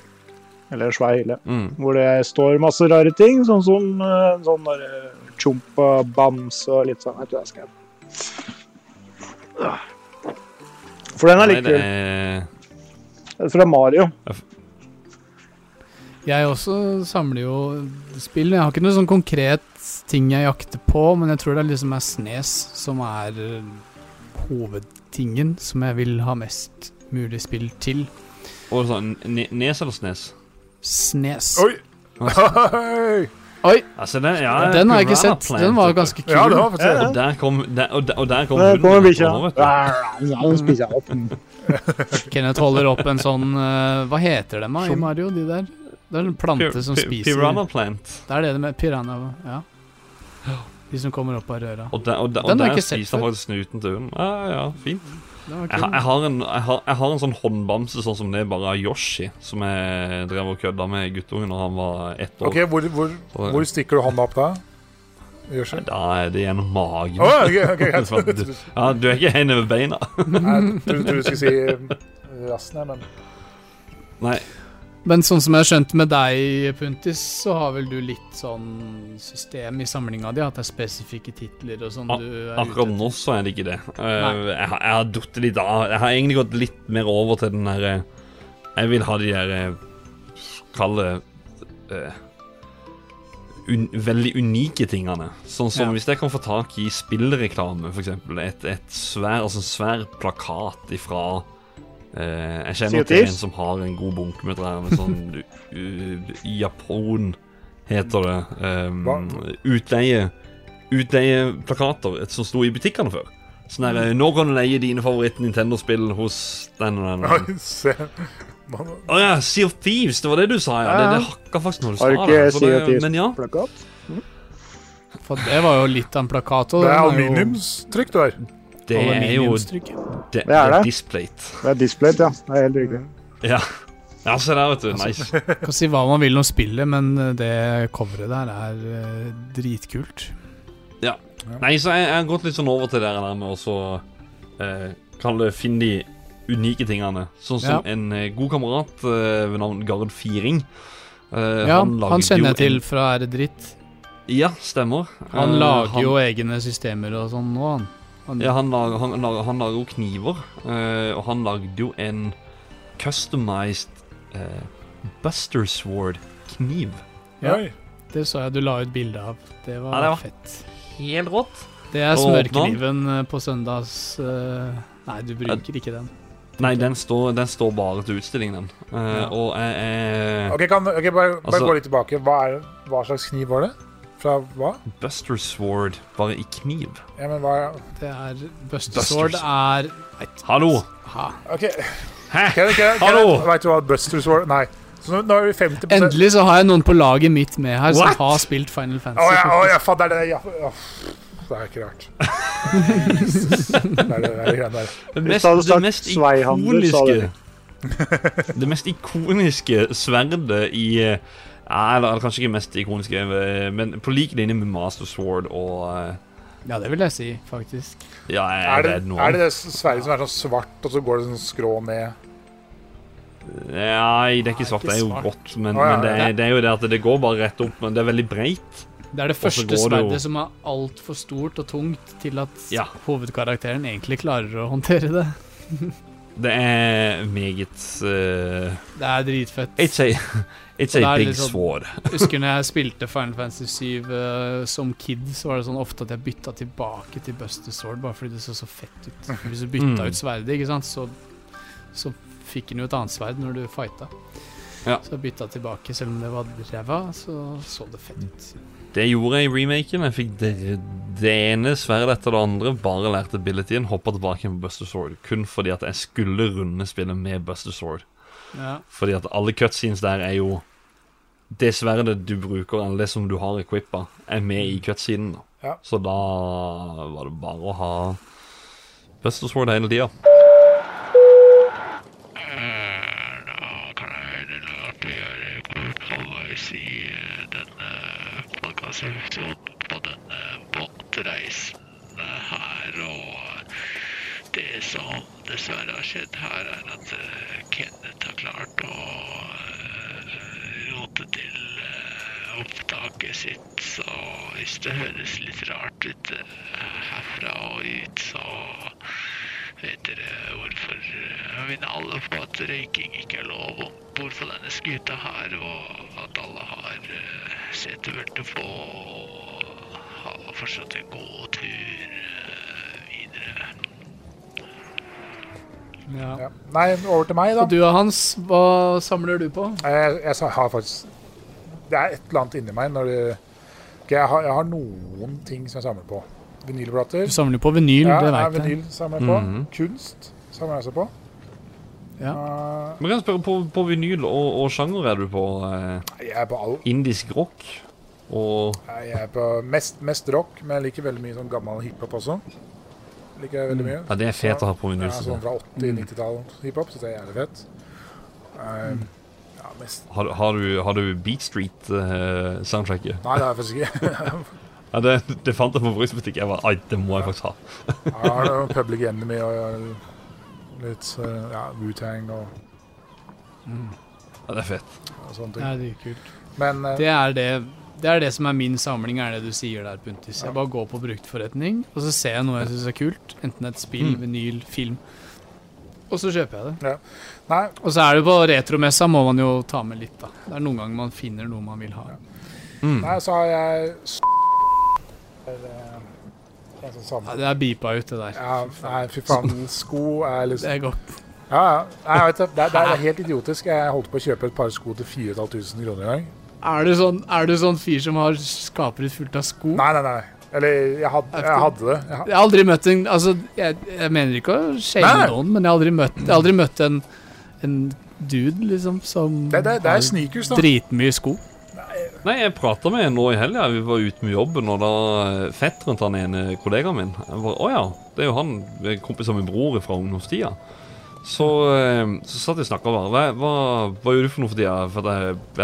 Eller en svær hylle. mm. Hvor det står masse rare ting, sånn som eh, sånn der eh, chompa, bamse og litt sånn. Jeg tror jeg skal For den er er Fra Mario. Jeg også samler jo spill. Jeg har ikke noe sånn konkret ting jeg jakter på, men jeg tror det liksom er Snes som er eh, hovedtingen som jeg vil ha mest mulig spill til. Og sånn, Nes eller snes? Snes. Oi! Oi! Oi, Altså, den, ja, den har jeg ikke sett. Plant, Den var ganske kul. Ja, det var ja, ja. Og der kom, der, og der, og der kom Der hunden bikkja. opp. Kenneth holder opp en sånn uh, Hva heter dem da i Mario? De der? Det er en plante som Pi- spiser Piranha Plant. Det er det med piranha Ja. De som kommer opp av røra. Og de, og de, Den og der spiser faktisk snuten til hunden. Ja, ja, fint. Jeg, har- jeg, har en, jeg, har, jeg har en sånn håndbamse sånn som det bare av Yoshi, som jeg drev og kødda med guttungen når han var ett år. OK, hvor, hvor, hvor stikker du hånda opp da? Yoshi? Da er det gjennom magen. Å, ok, ok, du, ja, du er ikke helt nede ved beina. Jeg trodde trodde du skulle si eh, rassen her, men Nei, Men sånn som jeg har skjønt med deg, Puntis, så har vel du litt sånn system i samlinga di? At det er spesifikke titler og sånn du er akkurat nå så er det ikke det. Uh, jeg, har- har datt litt av. Jeg har egentlig gått litt mer over til den derre Jeg vil ha de der eh, Kall det eh, un, veldig unike tingene. Sånn som Ja. hvis jeg kan få tak i spillreklame, f.eks. Et, et svær, altså svær plakat ifra eh, Jeg kjenner til en som har en god bunke med trær med sånn uh, Japon, heter det. Um, utleie Utleieplakater som sto i butikkene før. Sånn der, eh, Nå kan du leie dine favoritt-Nintendo-spill hos den og den. Å Å ja, Sea of Thieves, det var det du sa, ja. Det, Ja. det hakka faktisk når du sa det. Sea of. Men ja. Thieves-plakat? For det var jo litt av en plakat. det er aluminiumstrykk du har. Det Det er jo det, Det er det. Displate. Det er displayet, ja. Det er helt riktig. Ja. ja, se der, vet du. Nice. Kan si hva man vil om spillet, men det coveret der er eh, dritkult. Ja. Nei, så jeg, jeg har gått litt sånn over til det der med å eh, Kalle finne de unike tingene. Sånn som Ja. en eh, god kamerat eh, ved navn Gard Firing. Eh, Ja, han, han kjenner jeg til En, fra Er det dritt. ja, stemmer. Han Eh, lager han- jo egne systemer og sånn nå, han. Han Ja, han lag, han, han, han lager jo kniver, eh, og han lagde jo en customized eh, Buster Sword-kniv. Ja. Det så jeg du la ut bilde av. Det var, Ja, det var- fett. Helt rått. Det er smørkniven eh, på søndags eh, Nei, du bruker ikke den. Nei, den står, den står bare til utstilling, den. Eh, Ja. Og jeg er Ok, kan, ok, bare, bare Altså- gå litt tilbake. Hva, er, hva slags kniv var det? Fra hva? Buster Sword bare i kniv. Ja, men hva Det er Buster Buster Sword er Nei, Hallo! ha. OK. Hæ? Kan, kan, Hallo! Veit du hva Buster Sword Nei. Så nå, nå er vi 50 Endelig så har jeg noen på laget mitt med her What? som har spilt Final Fantasy. Fantasy. ja, oh, ja, faen, det er det ja, oh. Det er ikke rart. det er det, det, er det. Det mest, det mest ikoniske Det mest ikoniske sverdet i Nei, eller kanskje ikke mest ikoniske, eh, men på lik linje med Master Sword og uh, Ja, det vil jeg si, faktisk. Ja, jeg Er er det er det, det sverdet som er sånn svart, og så går det sånn skrå ned? Nei, det er ikke svart. ikke Det er jo godt, men, ja, men det, er, det er jo det at det går bare rett opp. Men det er veldig breit. Det er det første sverdet som er altfor stort og tungt til at Ja. hovedkarakteren egentlig klarer å håndtere det. Det er meget uh... Det er dritfett. A, it's det a big liksom, sword. Husker når jeg spilte Final Fantasy 7 uh, som kid, så var det sånn ofte at jeg bytta tilbake til Buster Sword bare fordi det så så fett ut. Hvis du bytta Mm. ut sverdet, ikke sant, så, så fikk han jo et annet sverd når du fighta. Ja. Så jeg bytta tilbake, selv om det var ræva, så så det fett ut. Det gjorde jeg i remaken. Jeg fikk det, det ene sverdet etter det andre. Bare lærte abilityen, hoppa tilbake på Buster Sword. Kun fordi at jeg skulle runde spillet med Buster Sword. Ja. Fordi at alle cutscenes der er jo Det sverdet du bruker, eller det som du har equippa, er med i cutsiden. da. Ja. Så da var det bare å ha Buster Sword hele tida. På denne båtreisen her. Og det som dessverre har skjedd her, er at eh, Kenneth har klart å rote til eh, opptaket sitt. Så hvis det høres litt rart ut eh, herfra og ut, så vet dere hvorfor jeg minner alle på at røyking ikke er lov om bord på denne skuta her, og at alle har setebelte på og har fortsatt en god tur eh, videre. Ja. Ja. Nei, over til meg, da. Og du og Hans, hva samler du på? Jeg, jeg har faktisk Det er et eller annet inni meg når det jeg, har, jeg har noen ting som jeg samler på. Vinylplater. Du samler på vinyl, ja, det ja, veit jeg. vinyl samler jeg på. Mhm. Kunst samler jeg også på. Ja. Uh, Men kan jeg spørre, på, på vinyl og, og sjanger er du på Uh, jeg er på all indisk rock? Og Jeg er på mest, mest rock, men jeg liker veldig mye sånn gammel hiphop også. Liker jeg veldig mye. Ja, det er fet å ha på vinyl. Ja, sånn fra 80-90-tall hiphop, så det er jævlig fett. Um, ja, mest Har, har, du, har du Beat Street-soundtracket? Nei, det har jeg faktisk ikke. ja, det, det fant jeg på bruksbutikk. Jeg var, Ai, det må jeg faktisk ha. Jeg har noe Public Enemy og litt uh, ja, Wu-Tang og, Ja, det er fett. og sånne Det er kult. Men uh, Det er det, det er det som er min samling, er det du sier der, Puntis. Jeg bare går på bruktforretning, og så ser jeg noe jeg syns er kult. Enten et spill, Mm. vinyl, film. Og så kjøper jeg det. Nei, Og så er det på retromessa må man jo ta med litt, da. Det er noen ganger man finner noe man vil ha. Mm. nei, så har jeg samme. Ja, det er beepa ut, det der. Ja, nei, fy faen. Sko er liksom Det er godt. Ja, ja. Nei, jeg vet det. Det, er, det er helt idiotisk. Jeg holdt på å kjøpe et par sko til 4500 kroner en gang. Er du sånn, er du sånn fyr som har skapet fullt av sko? Nei, nei, nei. Eller jeg hadde, jeg hadde det. Jeg, Jeg har aldri møtt en Altså, jeg, jeg mener ikke å shame Nei. noen, men jeg har aldri møtt, jeg har aldri møtt en, en dude, liksom, som Det- det- det er har sneakers, dritmye sko. Nei, jeg prata med en nå i helga. Vi var ute med jobben, og da fetteren til han ene kollegaen min jeg bare, Å ja, det er jo han, det kompis av min bror fra ungdomstida. Så, eh, så satt jeg og snakka bare. Hva, hva, hva gjør du for noe for tida? For det,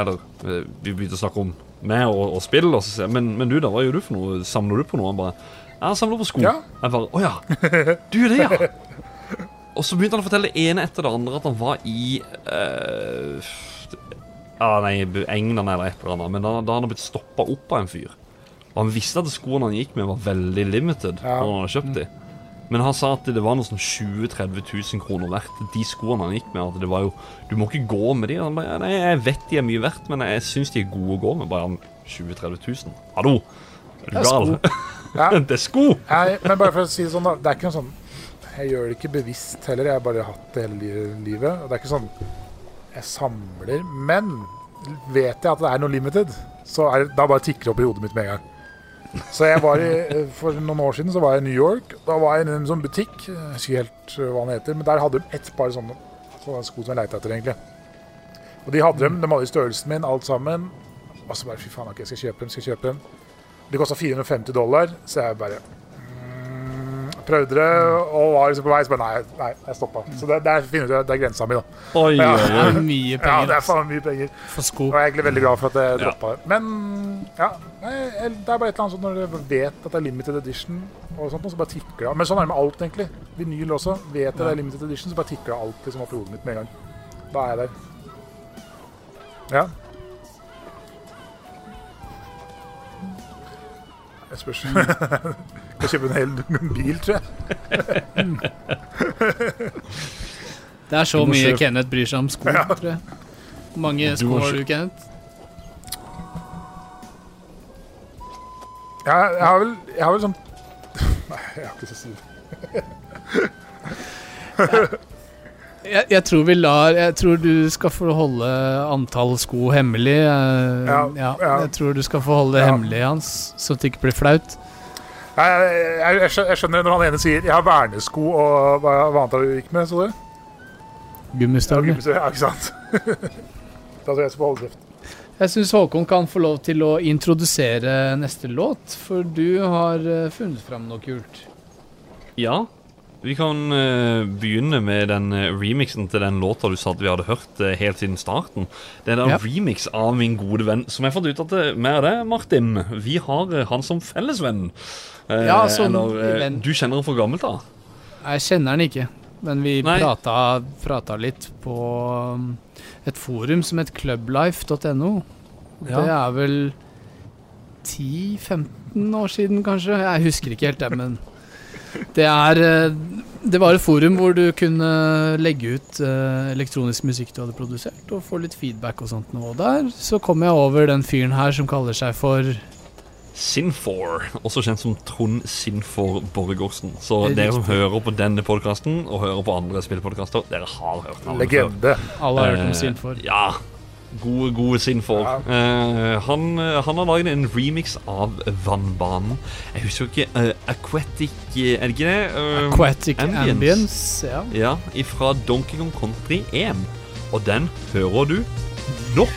eller, eh, vi begynte å snakke om meg og, og spill, og så men, men du da, hva gjør du for noe? Samler du på noe? Han bare Jeg samler på sko. Ja. Jeg bare Å ja. Du gjør det, ja. Og så begynte han å fortelle det ene etter det andre at han var i uh, ja, nei, England eller et eller annet. Men da, da hadde han blitt stoppa opp av en fyr. Og han visste at skoene han gikk med, var veldig limited. Ja. Når han hadde kjøpt de Men han sa at det var noe sånn 20 000-30 000 kroner verdt, de skoene han gikk med. At det var jo Du må ikke gå med de. Han bare, nei, jeg vet de er mye verdt, men jeg syns de er gode å gå med. Bare 20 000-30 000. Hallo! Er du gal? Ja. det er sko! Nei, men bare for å si det sånn, da. Det er ikke noe sånn Jeg gjør det ikke bevisst heller. Jeg har bare hatt det hele livet. Og det er ikke sånn Jeg samler. Men vet jeg at det er noe limited, så er det, da bare tikker det opp i hodet mitt med en gang. Så jeg var i, For noen år siden så var jeg i New York. Da var jeg i en sånn butikk. Jeg husker helt uh, hva den heter. Men der hadde de ett par sånne, sånne sko som jeg leita etter, egentlig. Og de hadde dem, de hadde i størrelsen min, alt sammen. Og så bare fy faen, ok, jeg skal kjøpe dem, skal kjøpe dem. De kosta 450 dollar, så jeg bare mm, prøvde det og var liksom på vei. Så bare nei, nei jeg stoppa. Så det, det, er, finner du, det er grensa mi, da. Oi, Ja. Det er mye Ja, penger det er altså, faen mye penger. for sko. Og jeg er egentlig veldig glad for at jeg Ja. droppa det. Men ja, nei, det er bare et eller annet sånn når du vet at det er limited edition, og sånt, så bare tikker det av. Men sånn er det med alt, egentlig. Vinyl også. Vet jeg det er limited edition, så bare tikker det alt liksom opp i hodet mitt med en gang. Da er jeg der. Ja. Jeg spørs Skal kjøpe en hel bil, tror jeg. Det er så mye Kenneth bryr seg om sko, Ja. tror jeg. Hvor mange sko har du, Kenneth? Jeg, jeg har vel Jeg har vel sånn Nei, jeg har ikke så sur. Jeg, jeg tror vi lar Jeg tror du skal få holde antall sko hemmelig. eh, Ja, ja. Jeg tror du skal få holde det Ja. hemmelig, Hans, så det ikke blir flaut. Nei, jeg, jeg, jeg skjønner når han ene sier 'jeg har vernesko' og hva, hva annet du gikk med, så du? Ja, Gummistøvler. Ja, ja, ikke sant? da tror jeg jeg skal holde kjeft. Jeg syns Håkon kan få lov til å introdusere neste låt, for du har eh, funnet fram noe kult. Ja, vi kan eh, begynne med den eh, remixen til den låta du sa at vi hadde hørt helt siden starten. Det er en Ja. remix av min gode venn, som jeg har fått ut at mer av det, Martin. Vi har han som fellesvenn. Ja, som eller, venn. Du kjenner han for gammelt da? Jeg kjenner den ikke, men vi prata, prata litt på um, et forum som het clublife.no. Ja. Det er vel 10-15 år siden, kanskje. Jeg husker ikke helt det, men det er eh, Det var et forum hvor du kunne legge ut eh, elektronisk musikk du hadde produsert, og få litt feedback og sånt noe. Der så kom jeg over den fyren her som kaller seg for Sinfor, også kjent som Trond Sinfor Borgersen. Så dere som hører på denne podkasten, og hører på andre spillpodkaster, dere har hørt navnet før. Alle har hørt om Eh, Sinfor. Ja. Gode, gode Sinfor. Eh, han, han har laget en remix av Vannbanen. Jeg husker ikke uh, Aquatic eh, Er det ikke det? Uh, Aquatic Ambience. ja. Ja, ifra Donkey Kong Country 1. Og den hører du nå.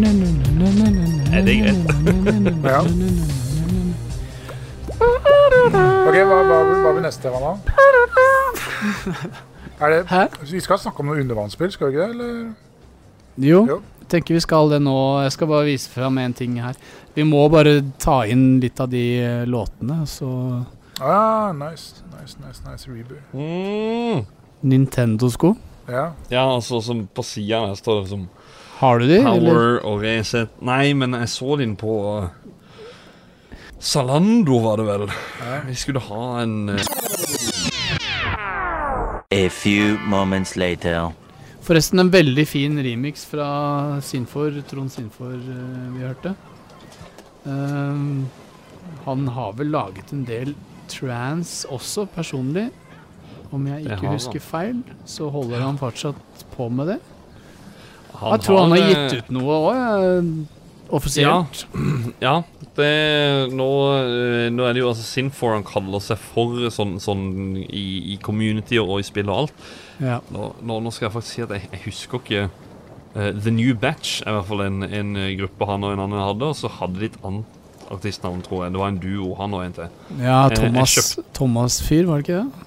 Er det greit? Ja. OK, hva, hva, hva blir neste tema, da? Er det, Hæ? Vi skal snakke om noe undervannsspill, skal vi ikke det? Eller? Jo, Jo. tenker vi skal det nå. Jeg skal bare vise fram en ting her. Vi må bare ta inn litt av de eh, låtene, så Ah, nice, nice, nice, nice reboot. Mm. Nintendo-sko. Ja. Ja, altså som på sida der står det som Har du de, Power eller? og Resett Nei, men jeg så den på Salando, Zalando, var det vel. Vi skulle ha en uh, A few moments later. Forresten en veldig fin remix fra Sinfor, Trond Sinfor eh, vi hørte. Um, han har vel laget en del trans også, personlig. Om jeg ikke husker feil, så holder han fortsatt på med det. Han jeg tror han har gitt eh, ut noe òg, offisielt. Ja, det nå, eh, nå er det jo altså Sinfor han kaller seg for sånn, sånn i, i community og i spill og alt. Ja. Nå, nå, skal jeg faktisk si at jeg, jeg husker ikke uh, The New Batch er i hvert fall en, en eh, gruppe han og en annen hadde, og så hadde de et annet artistnavn, tror jeg. Det var en duo, han og en til. Ja, Eh, Thomas, Thomas Fyr, var det ikke det?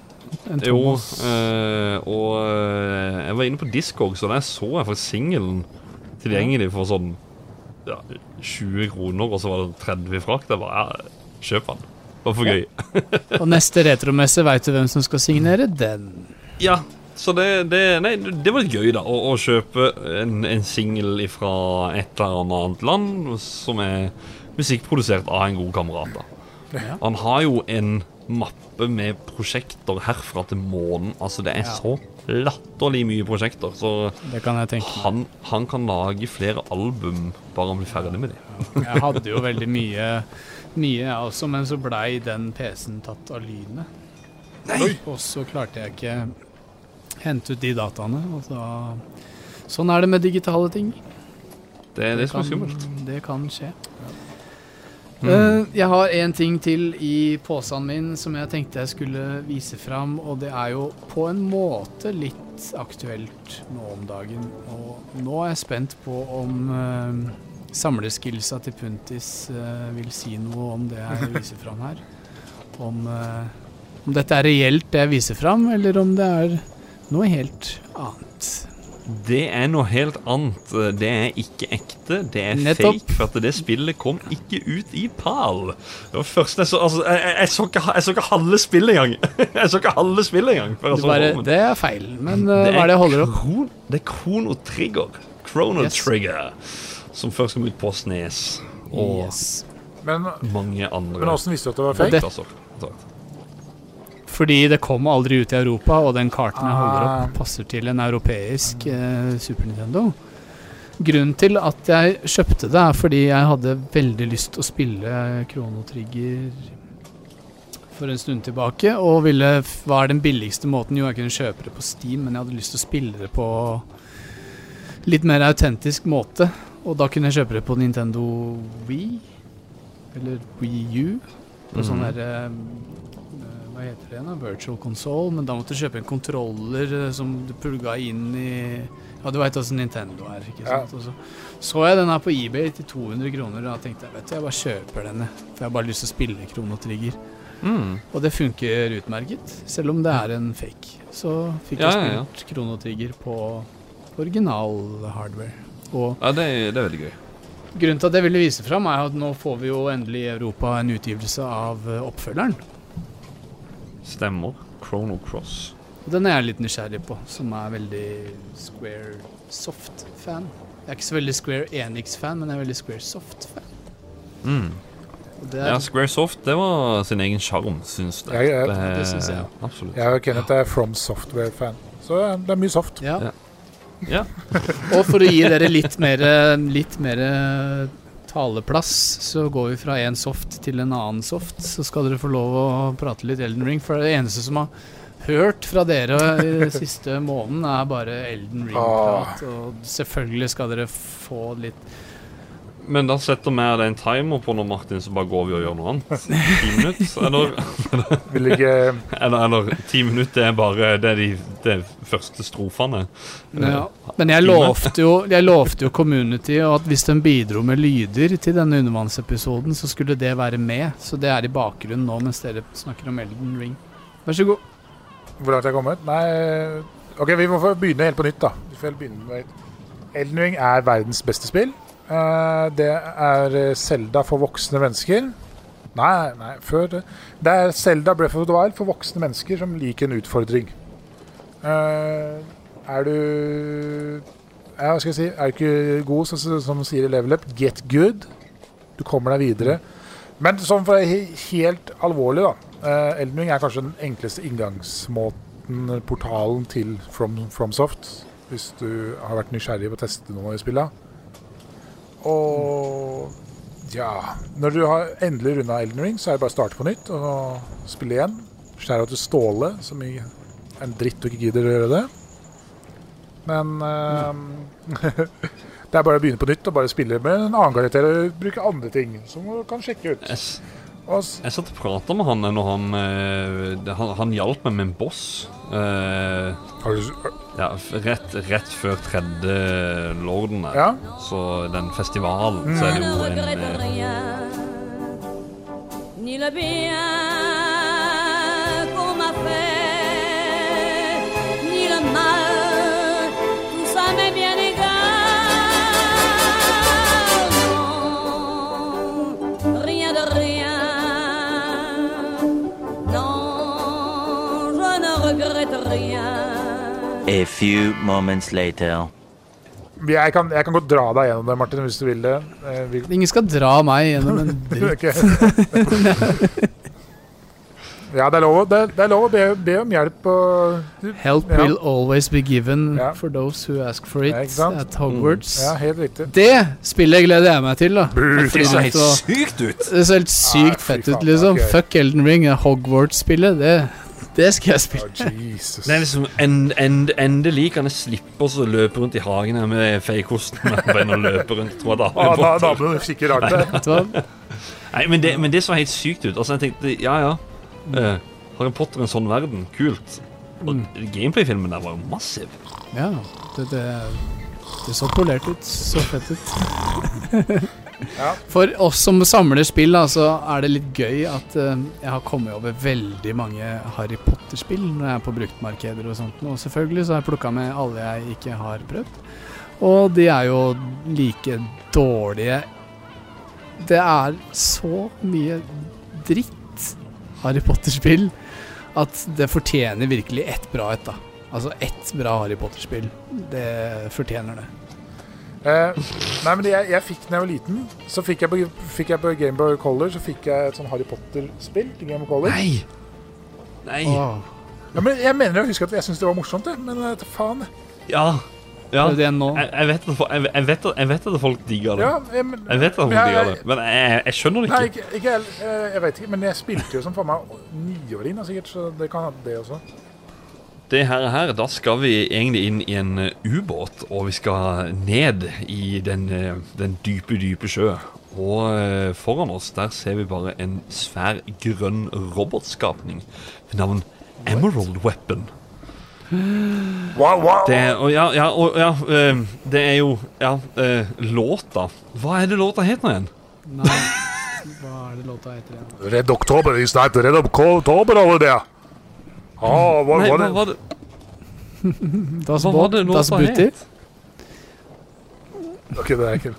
Jo, eh, og eh, jeg var inne på Discog, så der så jeg faktisk singelen tilgjengelig for sånn ja, 20 kroner, og så var det 30 i frakt. Jeg bare ja, kjøp den. Bare for gøy. Og neste retromesse, veit du hvem som skal signere den? Ja, så det, det, nei, det var litt gøy, da. Å, å kjøpe en, en singel fra et eller annet land som er musikkprodusert av en god kamerat. da. Han har jo en mappe med prosjekter herfra til månen. Altså, det er Ja. så latterlig mye prosjekter. Så Det kan jeg tenke han, han kan lage flere album bare han blir ferdig med dem. Jeg hadde jo veldig mye, mye jeg også, men så blei den PC-en tatt av lynet. Og så klarte jeg ikke hente ut de dataene. Og da, sånn er det med digitale ting. Det er det som er skummelt. Det kan skje. Mm. Eh, jeg har en ting til i posen min som jeg tenkte jeg skulle vise fram, og det er jo på en måte litt aktuelt nå om dagen. Og nå er jeg spent på om uh, samleskillsa til Puntis uh, vil si noe om det jeg viser fram her. Om, uh, om dette er reelt det jeg viser fram, eller om det er noe helt annet. Det er noe helt annet. Det er ikke ekte, det er Nettopp. fake. For at det spillet kom ikke ut i PAL. Det var først jeg så Altså, jeg, jeg, så, ikke, jeg så ikke halve spillet engang. Jeg så ikke halve spillet engang. før jeg Det, så bare, det er feil, men eh, hva er det jeg holder opp? Kron, det er Krono Trigger. Krono Yes. Trigger. Som først kom ut på Snes. Og Yes. Men, mange andre. men åssen visste du at det var fake? det- altså. Fordi det kom aldri ut i Europa, og den karten jeg holder Ah. opp, passer til en europeisk eh, Super Nintendo. Grunnen til at jeg kjøpte det, er fordi jeg hadde veldig lyst til å spille Chrono Trigger for en stund tilbake, og ville Hva er den billigste måten? Jo, jeg kunne kjøpe det på Steam, men jeg hadde lyst til å spille det på litt mer autentisk måte. Og da kunne jeg kjøpe det på Nintendo Wii, eller Wii U, på sånn Mhm. der eh, hva heter det da? Virtual console. Men da måtte du kjøpe en controller eh, som du pulga inn i Ja, du veit åssen Nintendo er. ikke Ja. sant? Og så så jeg den her på eBay til 200 kroner, og da tenkte jeg vet du, jeg bare kjøper denne. For jeg har bare lyst til å spille Krono Trigger. Mm. Og det funker utmerket, selv om det er en fake. Så fikk Ja, jeg ja, ja. spilt Krono Trigger på original hardware. Og Ja, det er, det er veldig gøy. grunnen til at jeg ville vise fram, er at nå får vi jo endelig i Europa en utgivelse av eh, oppfølgeren. Stemmer. Chrono Cross. Den er jeg litt nysgjerrig på, som er veldig Square Soft-fan. Jeg er ikke så veldig Square Enix-fan, men jeg er veldig Square Soft-fan. Mm. Er, Ja, Squaresoft, det var sin egen sjarm, syns jeg. Ja, ja. det, det synes jeg. Absolutt. Jeg og Kenneth er From Software-fan, så det er mye soft. ja. Ja. Ja. Og for å gi dere litt mer, litt mer taleplass, så går vi fra en soft til en annen soft. Så skal dere få lov å prate litt Elden Ring, for det eneste som har hørt fra dere i siste måneden, er bare Elden Ring-prat. Og selvfølgelig skal dere få litt Men da setter vi det en timer på når Martin, så bare går vi og gjør noe annet. Ti minutter? Eller, eller, eller ti minutter er bare det er de, de første strofene. Ja. Men jeg lovte, jo, jeg lovte jo Community at hvis de bidro med lyder til denne undervannsepisoden, så skulle det være med. Så det er i bakgrunnen nå mens dere snakker om Elden Ring. Vær så god. Hvor langt jeg er kommet? Nei OK, vi må få begynne helt på nytt, da. Vi får begynne med Elden Ring er verdens beste spill. Eh, det er Selda for voksne mennesker. Nei, nei, før det. Det er Selda Breath of the Wild for voksne mennesker som liker en utfordring. Eh, er du ja, Hva skal jeg si? Er du ikke god, så, som sier i Level Up, get good. Du kommer deg videre. Men sånn for helt alvorlig, da. Uh, Elden Ring er kanskje den enkleste inngangsmåten, portalen til From, FromSoft. Hvis du har vært nysgjerrig på å teste noe i spillet. Og ja Når du har endelig runda Elden Ring, så er det bare å starte på nytt og spille igjen. Skjære til Ståle, som er en dritt du ikke gidder å gjøre det. Men uh, det er bare å begynne på nytt og bare spille med en annen karakter og bruke andre ting som du kan sjekke ut. Jeg, s- Og s- jeg satt og prata med han når han eh, Han, han hjalp meg med en boss. eh, ja, rett, rett før tredje lorden der. Ja. Så den festivalen, så er det jo en eh, A few moments later. Jeg kan, jeg kan godt dra deg gjennom det, Martin, hvis du vil det. Eh, vi- Ingen skal dra meg gjennom en dritt. Ja, det er lov, det, det er lov å be, be om hjelp. Og, Help ja. will always be given Ja. for those who ask for it Ja, at Hogwarts. Ja, helt riktig. Det spillet gleder jeg meg til, da. Det ser helt sykt ut. Det ser helt sykt fett faen, ut, liksom. Okay. Fuck Elden Ring. Hogwarts-spillet, det, det skal jeg spille. Jesus. Det er liksom end, end, Endelig kan jeg slippe å løpe rundt i hagen her med feikosten og løpe rundt. Tror jeg da Ah, da- det skikkelig rart, du hva? Nei, men det, men det så helt sykt ut. Altså, jeg tenkte, ja ja. Uh, Harry Potter en sånn verden, kult. Og Gameplay-filmen der var jo massiv. Ja, det, det, det så polert ut. Så fett ut. For oss som samler spill, da, så er det litt gøy at uh, jeg har kommet over veldig mange Harry Potter-spill når jeg er på bruktmarkeder og sånt. Og selvfølgelig så har jeg plukka med alle jeg ikke har prøvd. Og de er jo like dårlige Det er så mye dritt Harry Potter-spill at det fortjener virkelig ett bra et, da. Altså ett bra Harry Potter-spill. Det fortjener det. Eh, nei, men jeg, jeg fikk da jeg var liten, så fikk jeg på, fikk jeg på Gameboy Color Så fikk jeg et sånn Harry Potter-spill til Game of Color. Nei! Nei. Ja, men jeg mener å huske at jeg syntes det var morsomt, det. Men uh, faen. Ja. ja. Er det det nå? Jeg, jeg, vet at, jeg, jeg, vet at, jeg vet at folk digger det. Ja, jeg, men, Jeg vet at folk men digger det, men jeg, jeg skjønner det Nei, ikke. ikke, ikke jeg, eh, jeg vet ikke, men jeg spilte jo som faen meg niåring, sikkert, så det kan ha det også. Det her, her, da skal vi egentlig inn i en eh, ubåt, og vi skal ned i den, eh, den dype, dype sjø. Og eh, foran oss der ser vi bare en svær grønn robotskapning ved navn Emerald Weapon. Wow, wow. Det, og ja, ja, og, ja det er jo Ja, låta Hva er det låta heter igjen? Nei, hva er det låta heter igjen? Red Oktober is snart Red Oktober over there. Ah, hva Nei, var hva det? var det? Das Hva var Boot, det Das låta Booty? het? Ok, det er ikke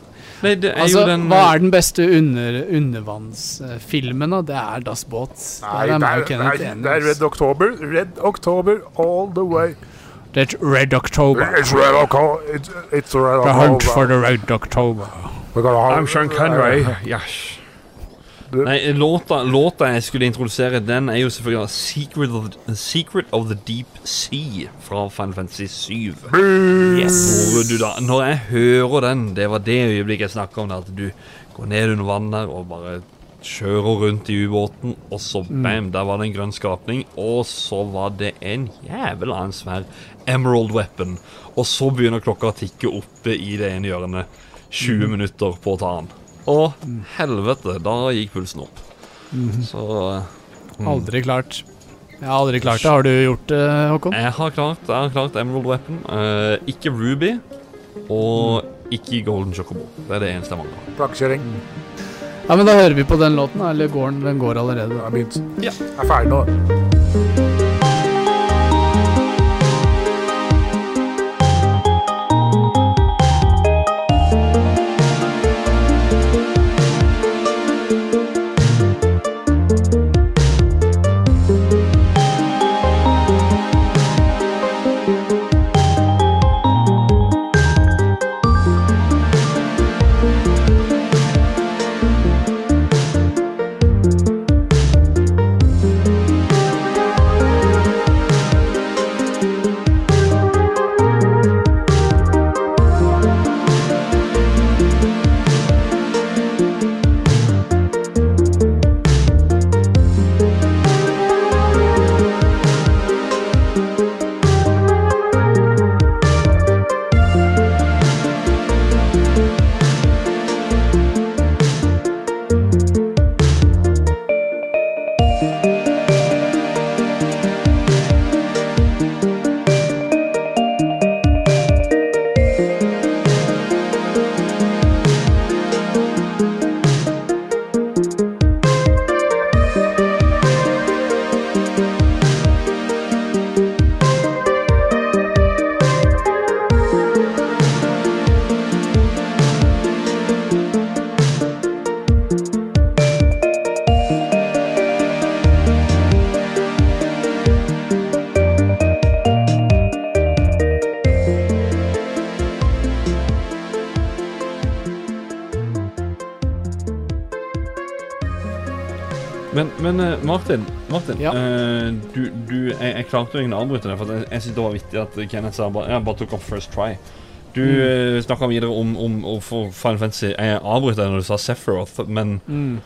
Nei, det er Altså, jo den hva er den beste under, undervannsfilmen, da? Det er Das Boot. Nei, Der er det meg er, Kenneth nei, det er. Red October. Red October all the way. Det er Red October. It's Red October. It's, it's Red The hunt for the Red October. We're gonna hunt- I'm Sean Connery. Yes. Nei, låta, låta jeg skulle introdusere, den er jo selvfølgelig Secret of, the, Secret of the Deep Sea fra Final Fantasy 7. Yes. Når jeg hører den, det var det øyeblikket jeg snakka om, at du går ned under vann der og bare kjører rundt i ubåten, og så Mm. bam, der var det en grønn skapning, og så var det en jævla en svær emerald weapon, og så begynner klokka å tikke oppe i det ene hjørnet. 20 minutter på å ta den. Og helvete, da gikk pulsen opp. Mhm. Så mm. Aldri klart. Jeg har aldri klart det. Har du gjort det, Håkon? Jeg har klart, jeg har klart Emerald Weapon. Eh, ikke Ruby, og ikke Golden Chocobo. Det er det eneste jeg mangler. Plankekjøring. Ja, men da hører vi på den låten. Eller går den? Den går allerede. Den er begynt. Ja. Jeg er ferdig nå. Ja. Uh, du, du, jeg, jeg klarte jo ingen å avbryte det, for jeg, jeg synes det var vittig at Kenneth sa bare, jeg bare tok opp first try. Du Mm. mm. snakka videre om, om, om Final Fantasy. Jeg avbrøt deg når du sa Sephiroth, men Mm.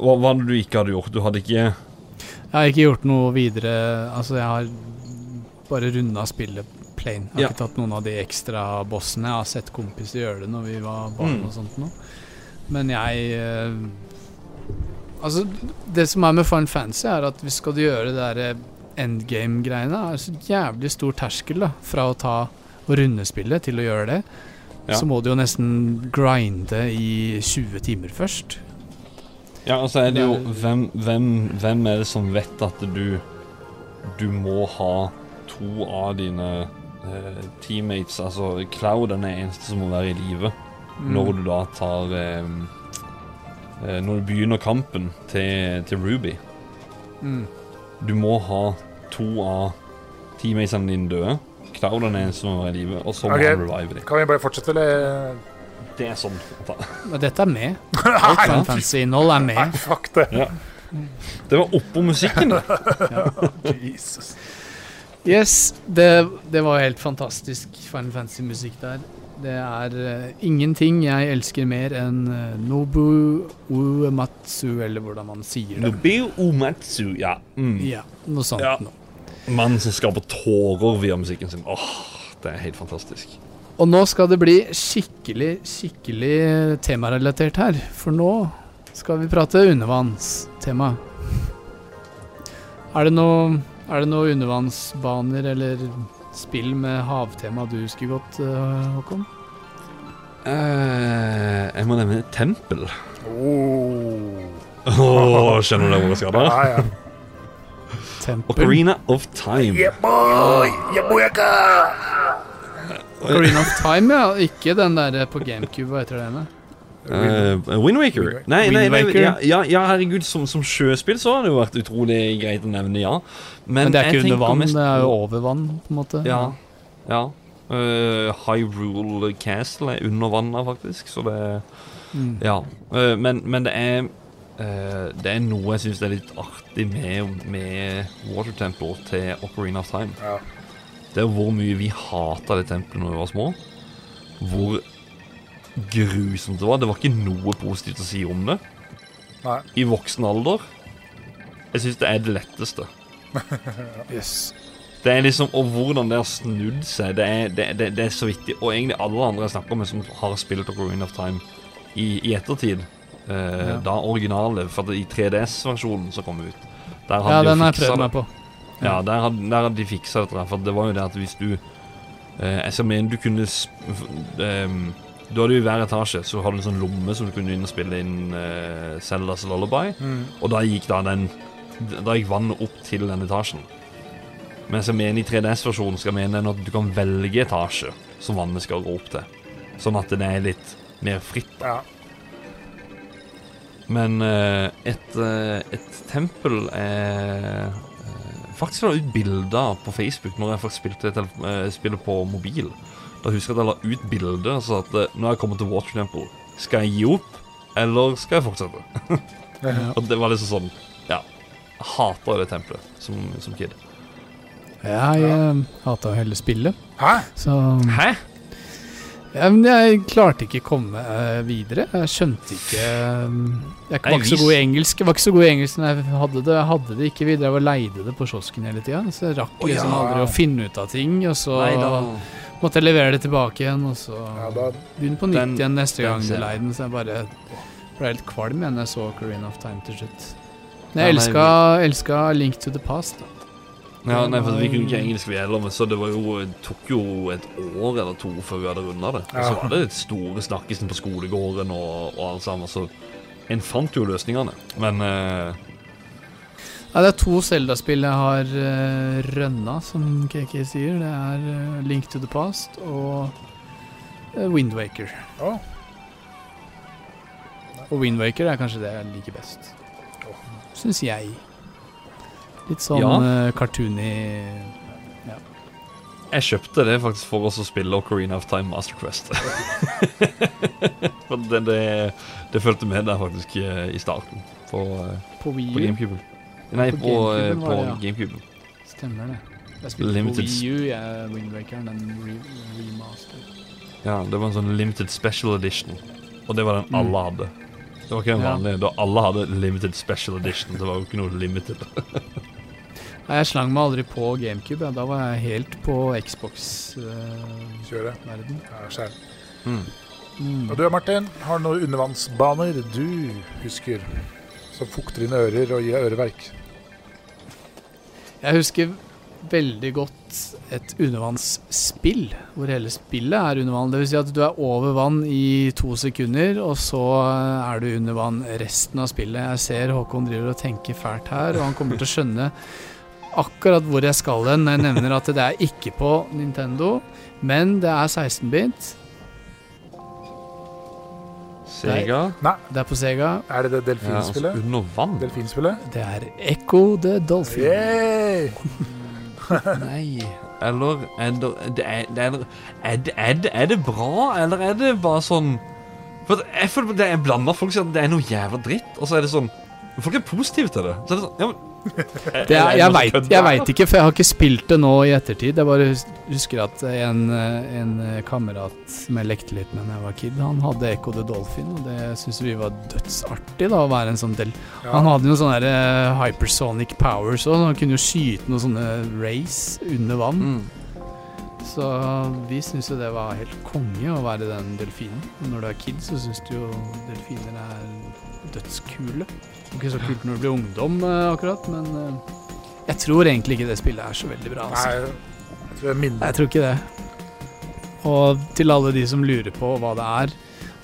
hva var det du ikke hadde gjort? Du hadde ikke Jeg har ikke gjort noe videre Altså, jeg har bare runda spillet plain. Jeg har Ja. ikke tatt noen av de ekstra bossene. Jeg har sett kompiser gjøre det når vi var barn Mm. og sånt noe. Men jeg eh, Altså, det som er med Final Fantasy, er at hvis skal du gjøre det der endgame-greiene, er det så jævlig stor terskel da fra å ta og runde spillet til å gjøre det. Ja. Så må du jo nesten grinde i 20 timer først. Ja, og så er det jo hvem, hvem, hvem er det som vet at du Du må ha to av dine eh, teammates Altså Cloud er den eneste som må være i live Mm. når du da tar eh, eh, Når du begynner kampen til, til Ruby. Mm. Du må ha to av teammatesene dine døde. Cloud er den eneste som er i live, og så må okay. han revive dem. Kan vi bare fortsette, eller? Det er sånn. Men dette er med. Alt Final Fantasy-innhold er Nei, med. fuck det. Ja. Det var oppå musikken, det. Jesus. Yes, det, det var helt fantastisk Final Fantasy-musikk der. Det er eh, ingenting jeg elsker mer enn eh, Nobu Uematsu, eller hvordan man sier det. Nobu Umatsu, ja. Mm. Ja, noe sånt Ja. noe. Mannen som skaper tårer via musikken sin. Åh, det er helt fantastisk. Og nå skal det bli skikkelig, skikkelig temarelatert her. For nå skal vi prate undervannstema. Er det noe, er det noe undervannsbaner eller spill med havtema du husker godt, eh, Håkon? Eh, jeg må nevne tempel. Oh. Åh, skjønner du hvor jeg skal da? Ja, ja. Tempel? Ocarina of Time. Yeah, boy! Yeah, boy, Ocarina of Time, ja. Ikke den der på GameCube, hva heter den? Uh, Windwaker. Nei, nei, nei, Wind Waker. ja, ja, ja, herregud, som, som sjøspill så har det jo vært utrolig greit å nevne, ja. Men, det er ikke under vann, mest det er jo over vann, på en måte. Ja. ja. Uh, Hyrule Castle er under vannet, faktisk, så det Mm. Ja. Uh, men, men det er uh, Det er noe jeg syns er litt artig med, med Water Temple til Ocarina of Time. Ja. Det er hvor mye vi hata det tempelet når vi var små. Hvor grusomt det var. Det var ikke noe positivt å si om det. Nei. I voksen alder Jeg syns det er det letteste. Yes. Det er liksom, Og hvordan det har snudd seg, det er, det, det, det er så viktig. Og egentlig alle andre jeg snakker med som har spilt Ocarina of Time i, i ettertid, eh, Ja. da originale, for at i 3DS-versjonen som kom ut der hadde Ja, de den har jeg prøvd meg på. Ja, der hadde, der hadde de fiksa dette. For det var jo det at hvis du eh, Jeg mener du kunne s- f- hadde Du i hver etasje så hadde du en sånn lomme som du kunne inn og spille inn uh, Zeldas Lullaby. Mm. Og da gikk da den Da gikk vannet opp til den etasjen. Mens jeg mener i 3DS-versjonen skal mene at du kan velge etasje som vannet skal gå opp til. Sånn at det er litt mer fritt. Ja. Men uh, et, uh, et tempel er Faktisk la jeg ut bilder på Facebook når jeg faktisk spilte spillet på mobil. Da husker jeg at jeg la ut bilde og sa at eh, nå har jeg kommet til Water Temple. Skal jeg gi opp, eller skal jeg fortsette? Og det var liksom sånn Ja. Jeg hata det tempelet som, som kid. Jeg ja. hata hele spillet. Hæ? Så Hæ? Ja, men jeg klarte ikke å komme eh, videre. Jeg skjønte ikke eh, Jeg var ikke så god i engelsk Jeg var ikke så god i engelsk når jeg hadde det. Jeg hadde det ikke videre. Jeg var leide det på kiosken hele tida. Så jeg rakk liksom aldri å finne ut av ting. Og så Nei, måtte jeg levere det tilbake igjen, og så da- begynne på nytt Den- igjen neste gang du ser den. Så jeg bare ble helt kvalm igjen da jeg så Carina of Time til slutt. Men jeg elska, elska Link to the Past. da. Ja, nei, for Vi kunne ikke engelsk, vi heller, men så det var jo, tok jo et år eller to før vi hadde runda det. Og så Ja. var det store snakkisen på skolegården og, og alt sammen. Så en fant jo løsningene. Men eh, Ja, det er to Zelda-spill jeg har uh, rønna, som KK sier. Det er uh, Link to the Past og uh, Windwaker. Oh. Og Windwaker er kanskje det jeg liker best. Syns jeg. Litt sånn Ja. uh, cartoony ja. jeg kjøpte det faktisk for oss å spille Ocarina of Time Master Quest. for det, det, det fulgte med der faktisk eh, i starten på, eh, På på GameCube. Nei, På på, eh, på det, ja. GameCube. Stemmer det. Jeg spilte Limited på Wii U, Windwaker, den re remaster. Ja, det var en sånn limited special edition. Og det var den Mm. alle hadde. Det var ikke en Ja. vanlig. Da alle hadde limited special edition. Det var jo ikke noe limited. Nei, jeg slang meg aldri på GameCube. Ja. Da var jeg helt på Xbox-verden. Uh, Ja. Mm. Mm. Og du Martin, har du noen undervannsbaner du husker som fukter dine ører og gir øreverk? Jeg husker veldig godt et undervannsspill, hvor hele spillet er under vann. Vil si at du er over vann i to sekunder, og så er du under vann resten av spillet. Jeg ser Håkon driver og tenker fælt her, og han kommer til å skjønne akkurat hvor jeg skal hen jeg nevner at det er ikke på Nintendo, men det er 16-bit. Sega? Nei. Det er på Sega. Er det det delfinspillet? Ja, altså under vann? Delfinspillet? Det er Echo the Dolphin. Yay! Nei Eller er det det er, det er, er, det, er, det, er det bra, eller er det bare sånn For jeg føler det er blanda. Folk sier at det er noe jævla dritt, og så er det sånn Folk er positive til det. Så er det sånn, ja, men Det er, jeg veit jeg vet ikke, for jeg har ikke spilt det nå i ettertid. Jeg bare husker at en, en kamerat som jeg lekte litt med da jeg var kid, han hadde Echo the Dolphin, og det syntes vi var dødsartig. da, å være en sånn del Ja. Han hadde jo sånne der, eh, hypersonic powers òg, han kunne jo skyte noen sånne rays under vann. Mm. Så vi syns jo det var helt konge å være den delfinen. Når du er kid, så syns du jo delfiner er dødskule. Ikke så kult når du blir ungdom, eh, akkurat, men eh, jeg tror egentlig ikke det spillet er så veldig bra. Nei, Altså. jeg tror jeg minner Jeg tror ikke det. Og til alle de som lurer på hva det er,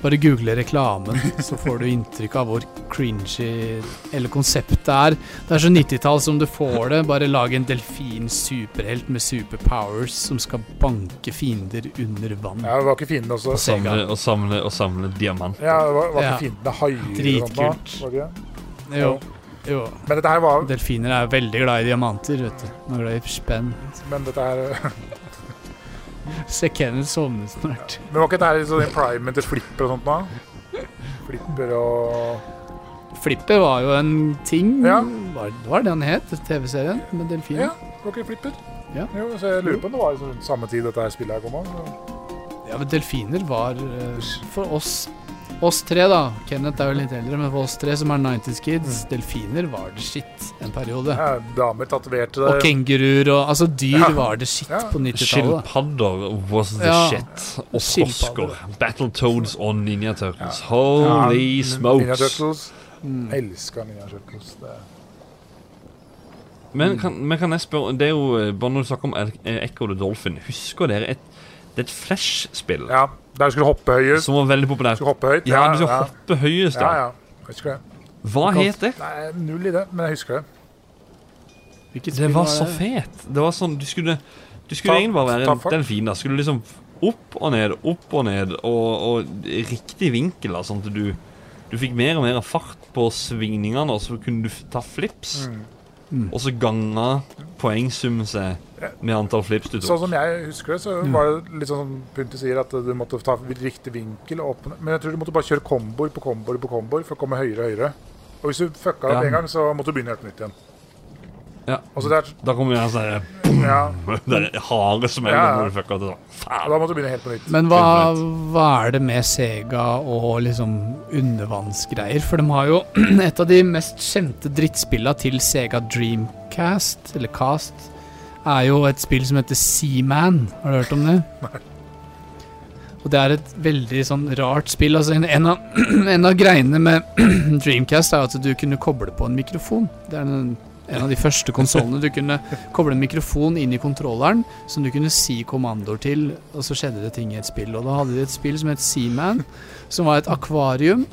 bare google reklamen, så får du inntrykk av hvor cringy hele konseptet er. Det er så 90-tall som du får det. Bare lag en delfin-superhelt med superpowers som skal banke fiender under vann. Ja, det var ikke fiendene også. Og Samle, og, samle, og samle diamanter. Ja, det var, var ikke Ja. fiendene haier? Dritkult. Jo. jo. Men dette her var Delfiner er veldig glad i diamanter, vet du. De er glad i spenn. Men dette her Se Kenneth sovne snart. Men var ikke dette sånn primen til flipper og sånt nå? Flipper og Flipper var jo en ting. Ja. Var, var det han het, TV-serien med delfiner? Ja, var ikke flipper? Ja. Jo, så jeg lurer på om det var rundt samme tid dette her spillet her kom av. Ja, men delfiner var uh, for oss Oss tre, da. Kenneth er jo litt eldre, men for oss tre som er 90's kids, delfiner var det shit en periode. Ja, damer tatoverte det. Og kenguruer og Altså, dyr Ja. var det shit Ja. på 90-tallet. Skilpadder was the Ja. shit. Og Oscar frosker. Battletoads og Ninja Turtles. Ja, Holy Ninja smokes. Turtles. Mm. Elsker Ninja Turtles. Det. Men kan, men kan jeg spørre Det er jo eh, bare når du snakker om eh, Echo the Dolphin. Husker dere et Det er et Flash-spill Ja, der du skulle hoppe høyest. som var veldig populært? Skulle hoppe høyt. Ja, du skulle hoppe høyest, Ja, ja. ja. Husker det. Hva het det? Nei, null i det, men jeg husker det. Hvilket Det var, var så fet. Det var sånn Du skulle, du skulle Ta- egentlig bare være ta en fart. delfin. da Skulle liksom opp og ned, opp og ned, og, og riktig vinkel, da, sånn at du Du fikk mer og mer fart på svingningene, og så kunne du ta flips. Mm. Og så ganga poengsummen seg med antall flips du Sånn som jeg husker det, så var det litt sånn som Punti sier, at du måtte ta riktig vinkel. og åpne men jeg tror du måtte bare kjøre komboer på komboer på komboer for å komme høyere og høyere. Og hvis du fucka opp Ja. en gang, så måtte du begynne helt på nytt igjen. Ja. Der, Da kommer jeg sånn ja, Den harde smellen Ja. når du fucka til. da måtte du begynne helt på nytt. Men hva, hva er det med Sega og liksom undervannsgreier? For de har jo et av de mest kjente drittspilla til Sega Dreamcast, eller Cast, er jo et spill som heter Seaman. Har du hørt om det? Og det er et veldig sånn rart spill. Altså en, en, av, en av greiene med Dreamcast er at du kunne koble på en mikrofon. Det er en, en av de første konsollene du kunne koble en mikrofon inn i kontrolleren som du kunne si kommandoer til, og så skjedde det ting i et spill. Og da hadde de et spill som het Seaman, som var et akvarium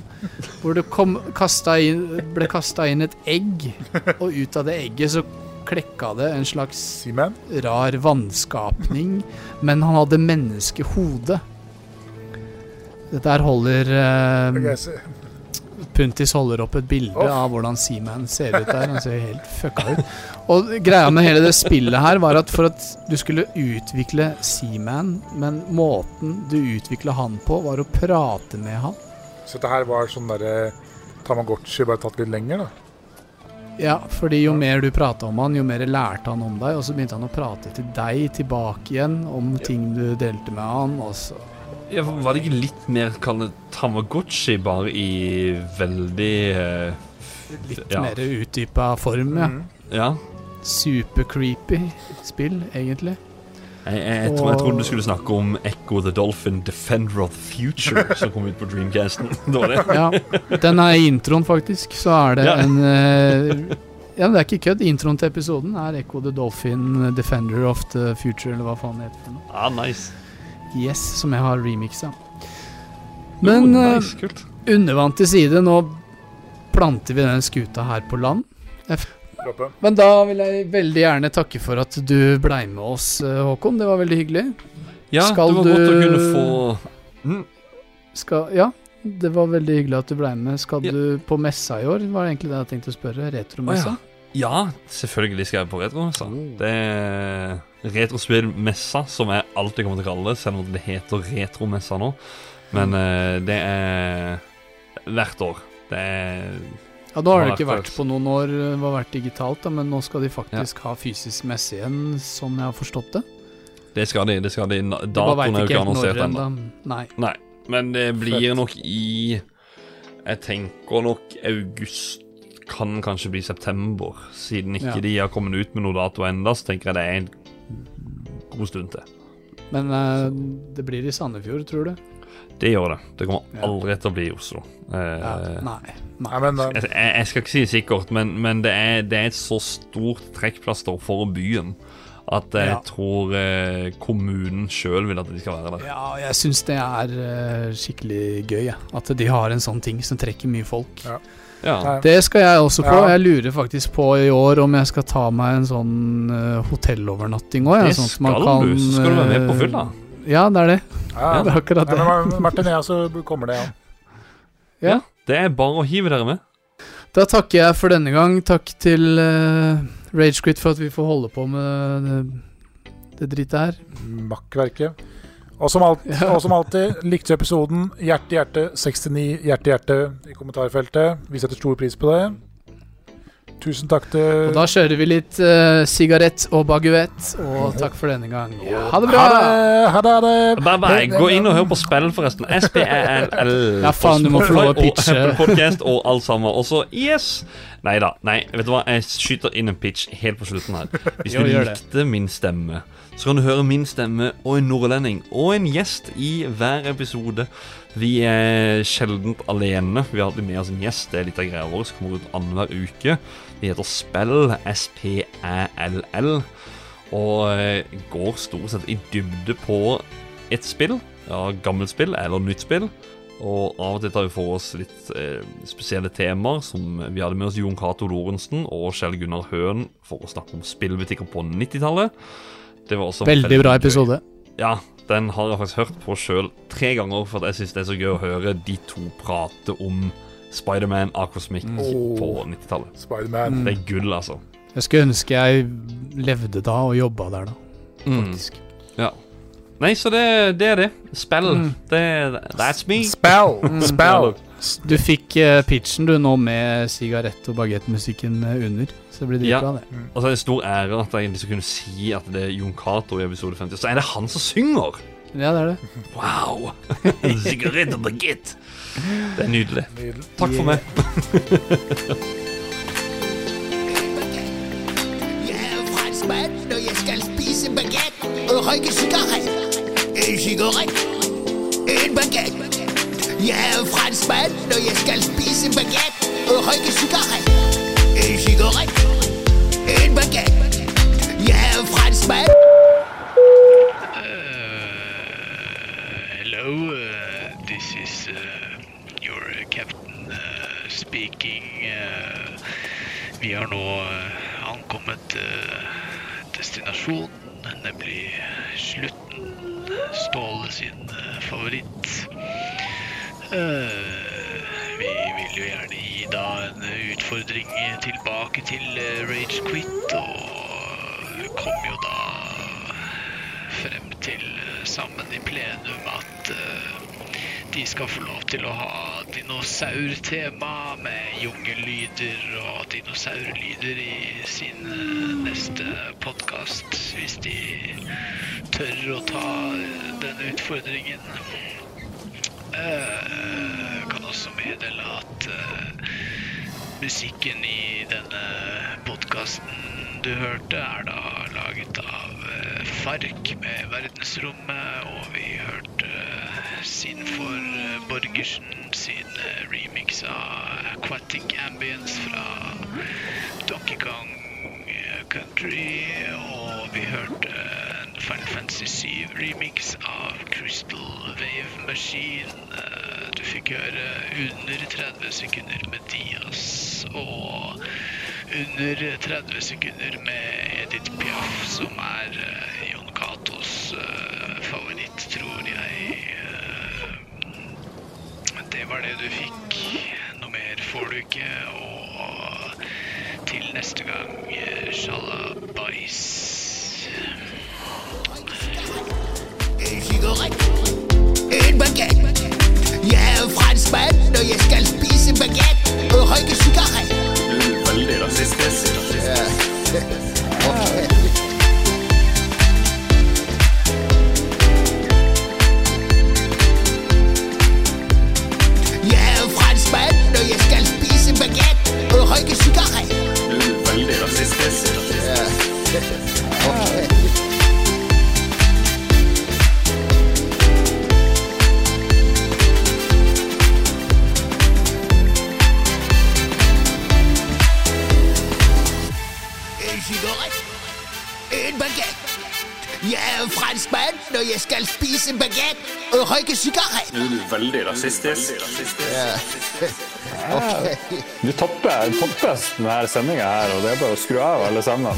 hvor det kom, kastet inn, ble kasta inn et egg, og ut av det egget så klekka det en slags Seaman? rar vannskapning, men han hadde menneskehode. Dette her holder eh, Puntis holder opp et bilde Off. av hvordan Seaman ser ut der. Han ser helt fucka ut. Og greia med hele det spillet her var at for at du skulle utvikle Seaman, men måten du utvikla han på, var å prate med han. Så dette her var sånn derre Tamagotchi bare tatt litt lenger, da. Ja, fordi jo mer du prata om han, jo mer lærte han om deg, og så begynte han å prate til deg tilbake igjen om ting du delte med han, og så Ja, Var det ikke litt mer kall Tamagotchi, bare i veldig uh, litt ja. mer utdypa form, ja. Mm. Ja. Super creepy spill, egentlig. Jeg, jeg, jeg, tror, jeg trodde du skulle snakke om Echo the Dolphin Defender of the Future, som kom ut på Dreamcasten. Det det. Ja, den er i introen, faktisk. Så er det Ja. en eh, Ja, det er ikke kødd. Introen til episoden er Echo the Dolphin Defender of the Future, eller hva faen det heter. Ah, nice. Yes, som jeg har remixa. Men oh, nice, undervann til side, nå planter vi den skuta her på land. Jeg. Men da vil jeg veldig gjerne takke for at du blei med oss, eh, Håkon. Det var veldig hyggelig. Ja, skal det var du- godt å kunne få mm, Skal, ja, det var veldig hyggelig at du blei med. Skal Ja. du på messa i år? Var det egentlig det jeg tenkte å spørre. Retromessa? Å, Ja, selvfølgelig skal jeg på retromessa. Det er retrospillmessa, som jeg alltid kommer til å kalle det, selv om det heter retromessa nå. Men uh, det er hvert år. Det er Ja, nå har det ikke vært på noen år, det har vært digitalt, da, men nå skal de faktisk ha fysisk messe igjen, sånn jeg har forstått det. Det skal de. det skal de Datoen er jo ikke annonsert ennå. ennå. Nei. Nei, men det blir Fett. nok i Jeg tenker nok august kan kanskje bli september. Siden ikke Ja. de har kommet ut med noe dato ennå, så tenker jeg det er en god stund til. Men uh, det blir i Sandefjord, tror du? Det gjør det. Det kommer aldri til å bli Oslo. Eh, Ja, nei. Nei, men eh, jeg, jeg skal ikke si sikkert, men, men det, er, det er et så stort trekkplaster for byen at jeg Ja. tror eh, kommunen sjøl vil at de skal være der. Ja, jeg syns det er eh, skikkelig gøy, ja. at de har en sånn ting som trekker mye folk. Ja. Ja. Det skal jeg også på. Ja. Jeg lurer faktisk på i år om jeg skal ta meg en sånn uh, hotellovernatting òg. Det skal du, så skal du være med på fylla. Ja, det er det. ja. Det er akkurat det. Ja, Martin, ja, så kommer det, ja. Ja. Det er bare å hive dere med. Da takker jeg for denne gang. Takk til uh, Ragequit for at vi får holde på med det, det drittet her. Makkverket. Og som, alt, Ja. og som alltid, likte du episoden? Hjerte, hjerte, 69, hjerte, hjerte i kommentarfeltet. Vi setter stor pris på det. Tusen takk til Og da kjører vi litt uh, sigarett og baguett, og takk for denne gang. Ha det bra! Ha det! Ha det, ha det. Bare, bare gå inn og hør på spill, forresten. S-P-E-L-L. Ja, faen, du må få lov å pitche. Og Apple Podcast og alt sammen. Og så yes! Nei da. Nei, vet du hva? Jeg skyter inn en pitch helt på slutten her. Hvis du likte min stemme, så kan du høre min stemme og en nordlending og en gjest i hver episode. Vi er sjeldent alene. Vi har alltid med oss en gjest. Det er litt av greia vår som kommer ut annenhver uke. Vi heter Spell. S-P-æ-l-l. Og eh, går stort sett i dybde på et spill. Ja, gammelt spill eller nytt spill. Og av og til tar vi for oss litt eh, spesielle temaer, som vi hadde med oss Jon Cato Lorentzen og Kjell Gunnar Høen for å snakke om spillbutikker på 90-tallet. Veldig, Veldig bra gøy. episode. Ja, den har jeg faktisk hørt på sjøl tre ganger, for jeg syns det er så gøy å høre de to prate om Spiderman Aquasmic Mm. på 90-tallet. Spiderman. Det er gull, altså. Jeg skulle ønske jeg levde da og jobba der da. Faktisk. Ja. Nei, så det, det er det. Spill. Mm. Det, that's me. Spell. Spell. Du fikk uh, pitchen du nå med sigarett- og bagettmusikken eh, under, så det blir Ja. dritbra, det. Og så er en stor ære at jeg liksom kunne si at det er Jon Cato i episode 50. Så er det han som synger! Ja, det er det. Wow! Sigarett og bagett. Det er nydelig. Nydelig. Takk for meg. Jeg er franskmann, når jeg skal spise bagett og røyke sigarett. En sigarett, en bagett. Jeg er franskmann, og jeg skal spise bagett og røyke sigarett. En sigarett, en bagett. Jeg er franskmann. Hello, uh, this is uh, your uh, captain uh, speaking. Uh, vi har nå destinasjonen, nemlig slutten. Ståle sin uh, favoritt. Uh, vi vil jo gjerne gi da en utfordring tilbake til uh, Rage Quit, og kom jo da frem til eh, sammen i plenum at eh, de skal få lov til å ha dinosaurtema med jungellyder og dinosaurlyder i sin eh, neste podkast, hvis de tør å ta eh, den utfordringen. Jeg kan også meddele at eh, musikken i denne podkasten du hørte, er da laget av eh, Fark med Verdensrommet, og vi hørte eh, sin for eh, Borgersen sin eh, remix av Aquatic Ambience fra Donkey Kong eh, Country, og vi hørte en Final Fantasy 7 remix av Crystal Wave Machine. Du fikk høre under 30 sekunder med Dias og under 30 sekunder med Edith Piaf, som er ikke. Og til neste gang, og røyke sigarett. Veldig rasistisk. Du topper, topper denne sendinga her, og det er bare å skru av alle sammen.